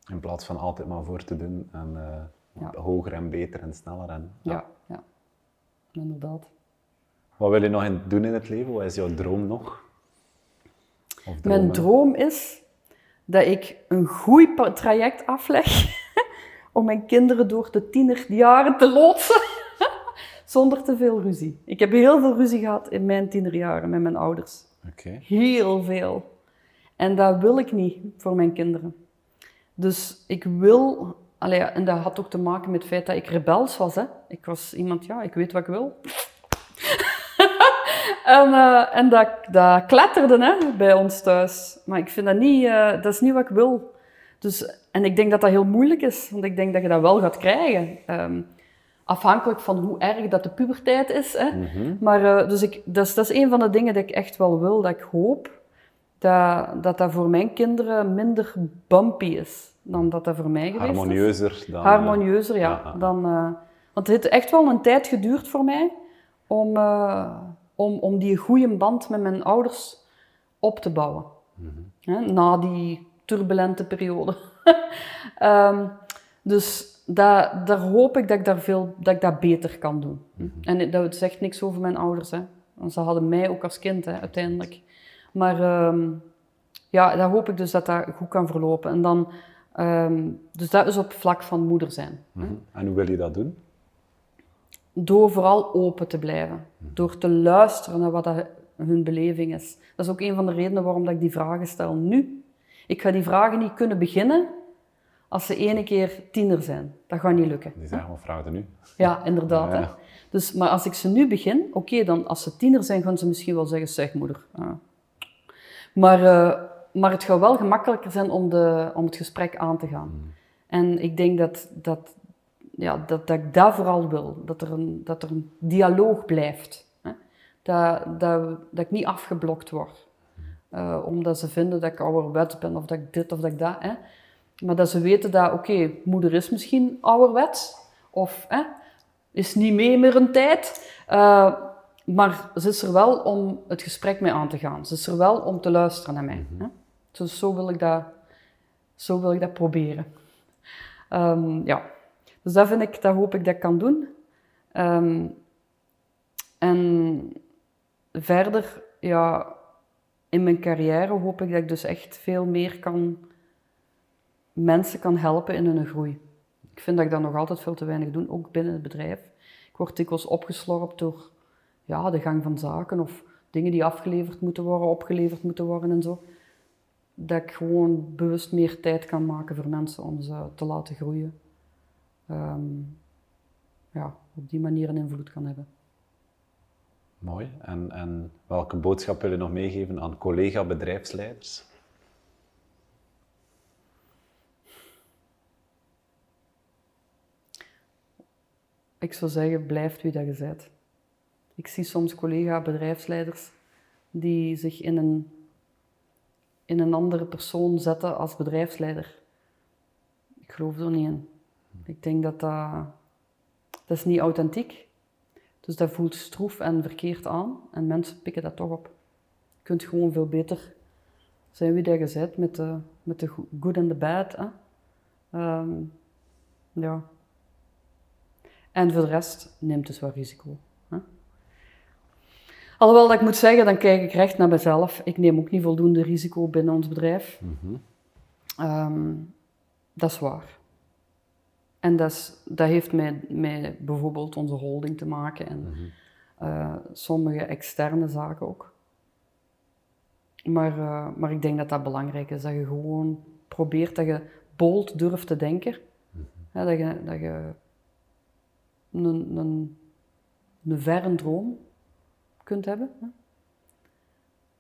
In plaats van altijd maar voor te doen en eh, Ja. hoger en beter en sneller. En, Ja, ja. Inderdaad. Wat wil je nog in, doen in het leven? Wat is jouw droom nog? Mijn droom is dat ik een goed traject afleg om mijn kinderen door de tienerjaren te loodsen. Zonder te veel ruzie. Ik heb heel veel ruzie gehad in mijn tienerjaren met mijn ouders. Heel veel. En dat wil ik niet voor mijn kinderen. Dus ik wil... Allee, en dat had ook te maken met het feit dat ik rebels was. Hè. Ik was iemand, ja, ik weet wat ik wil. en eh, en dat, dat kletterde hè, bij ons thuis. Maar ik vind dat niet... eh, dat is niet wat ik wil. Dus, en ik denk dat dat heel moeilijk is. Want ik denk dat je dat wel gaat krijgen. Ehm, afhankelijk van hoe erg dat de puberteit is. Hè. Maar eh, dus ik, dat, is, dat is een van de dingen dat ik echt wel wil, dat ik hoop dat dat, dat voor mijn kinderen minder bumpy is dan dat dat voor mij geweest is. Harmonieuzer dan... eh, Harmonieuzer, ja. Dan, eh, want het heeft echt wel een tijd geduurd voor mij om, eh, om, om die goede band met mijn ouders op te bouwen. Hè, na die turbulente periode. Ehm, dus dat, daar hoop ik dat ik, daar veel, dat ik dat beter kan doen. En dat zegt niks over mijn ouders. Hè. Want ze hadden mij ook als kind, hè, uiteindelijk. Maar ehm, ja, daar hoop ik dus dat dat goed kan verlopen. En dan, ehm, dus dat is op vlak van moeder zijn. Mhm. En hoe wil je dat doen? Door vooral open te blijven. Door te luisteren naar wat dat hun beleving is. Dat is ook een van de redenen waarom dat ik die vragen stel nu. Ik ga die vragen niet kunnen beginnen als ze ene keer tiener zijn. Dat gaat niet lukken. Die zeggen, wat vragen nu? Ja, inderdaad. Ja. Hè? Dus, maar als ik ze nu begin, oké, dan als ze tiener zijn, gaan ze misschien wel zeggen, zeg moeder. ah." Maar, eh, maar het gaat wel gemakkelijker zijn om, de, om het gesprek aan te gaan. En ik denk dat, dat, ja, dat, dat ik dat vooral wil. Dat er een, dat er een dialoog blijft. Hè? Dat, dat, dat ik niet afgeblokt word. Eh, omdat ze vinden dat ik ouderwets ben of dat ik dit of dat ik dat. Hè? Maar dat ze weten dat, oké, moeder is misschien ouderwets. Of hè, is niet mee meer een tijd. Eh, maar ze is er wel om het gesprek mee aan te gaan. Ze is er wel om te luisteren naar mij. Hè? Dus zo wil ik dat, zo wil ik dat proberen. Ehm, ja. Dus dat vind ik, dat hoop ik dat ik kan doen. Ehm, en verder, ja, in mijn carrière hoop ik dat ik dus echt veel meer kan mensen kan helpen in hun groei. Ik vind dat ik dat nog altijd veel te weinig doe, ook binnen het bedrijf. Ik word dikwijls opgeslorpt door ja, de gang van zaken of dingen die afgeleverd moeten worden, opgeleverd moeten worden en zo. Dat ik gewoon bewust meer tijd kan maken voor mensen om ze te laten groeien. Ehm, ja, op die manier een invloed kan hebben. Mooi. En, en welke boodschap wil je nog meegeven aan collega-bedrijfsleiders? Ik zou zeggen, blijf wie dat je bent. Ik zie soms collega-bedrijfsleiders die zich in een, in een andere persoon zetten als bedrijfsleider. Ik geloof er niet in. Ik denk dat dat... Dat is niet authentiek. Dus dat voelt stroef en verkeerd aan. En mensen pikken dat toch op. Je kunt gewoon veel beter zijn wie je bent, met de, met de good en de bad. Ehm, ja. En voor de rest, neemt dus wat risico. Alhoewel dat ik moet zeggen, dan kijk ik recht naar mezelf. Ik neem ook niet voldoende risico binnen ons bedrijf. Ehm, dat is waar. En dat, is, dat heeft met, bijvoorbeeld onze holding te maken en eh, sommige externe zaken ook. Maar, eh, maar ik denk dat dat belangrijk is, dat je gewoon probeert dat je bold durft te denken. Ja, dat je, dat je een, een, een verre droom kunt hebben.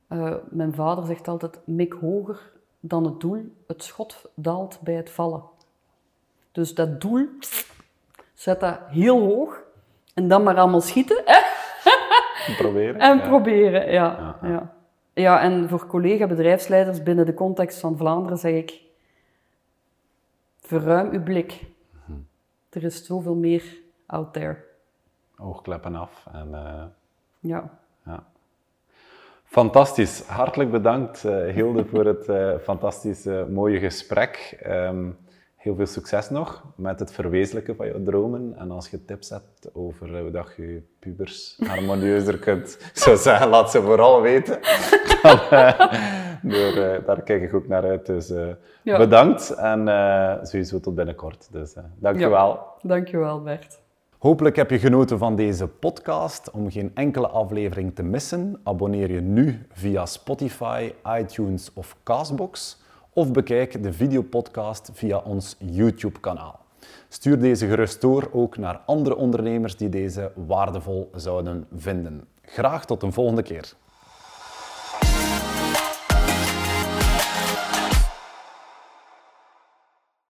Eh, mijn vader zegt altijd, mik hoger dan het doel, het schot daalt bij het vallen. Dus dat doel, zet dat heel hoog en dan maar allemaal schieten. Hè? Proberen? En Ja. proberen, ja. Ja, ja. en voor collega-bedrijfsleiders binnen de context van Vlaanderen zeg ik, verruim uw blik. Er is zoveel meer out there. Oogkleppen af. En, eh, Ja. ja. Fantastisch. Hartelijk bedankt, eh, Hilde, voor het eh, fantastische, mooie gesprek. Ehm, heel veel succes nog met het verwezenlijken van jouw dromen. En als je tips hebt over eh, hoe dat je je pubers harmonieuzer kunt, zou zeggen, laat ze vooral weten. Dan, door, daar kijk ik ook naar uit. Dus Ja. bedankt en sowieso tot binnenkort. Dus eh dankjewel. Dankjewel, Bert. Hopelijk heb je genoten van deze podcast. Om geen enkele aflevering te missen, abonneer je nu via Spotify, iTunes of Castbox. Of bekijk de videopodcast via ons YouTube-kanaal. Stuur deze gerust door ook naar andere ondernemers die deze waardevol zouden vinden. Graag tot een volgende keer.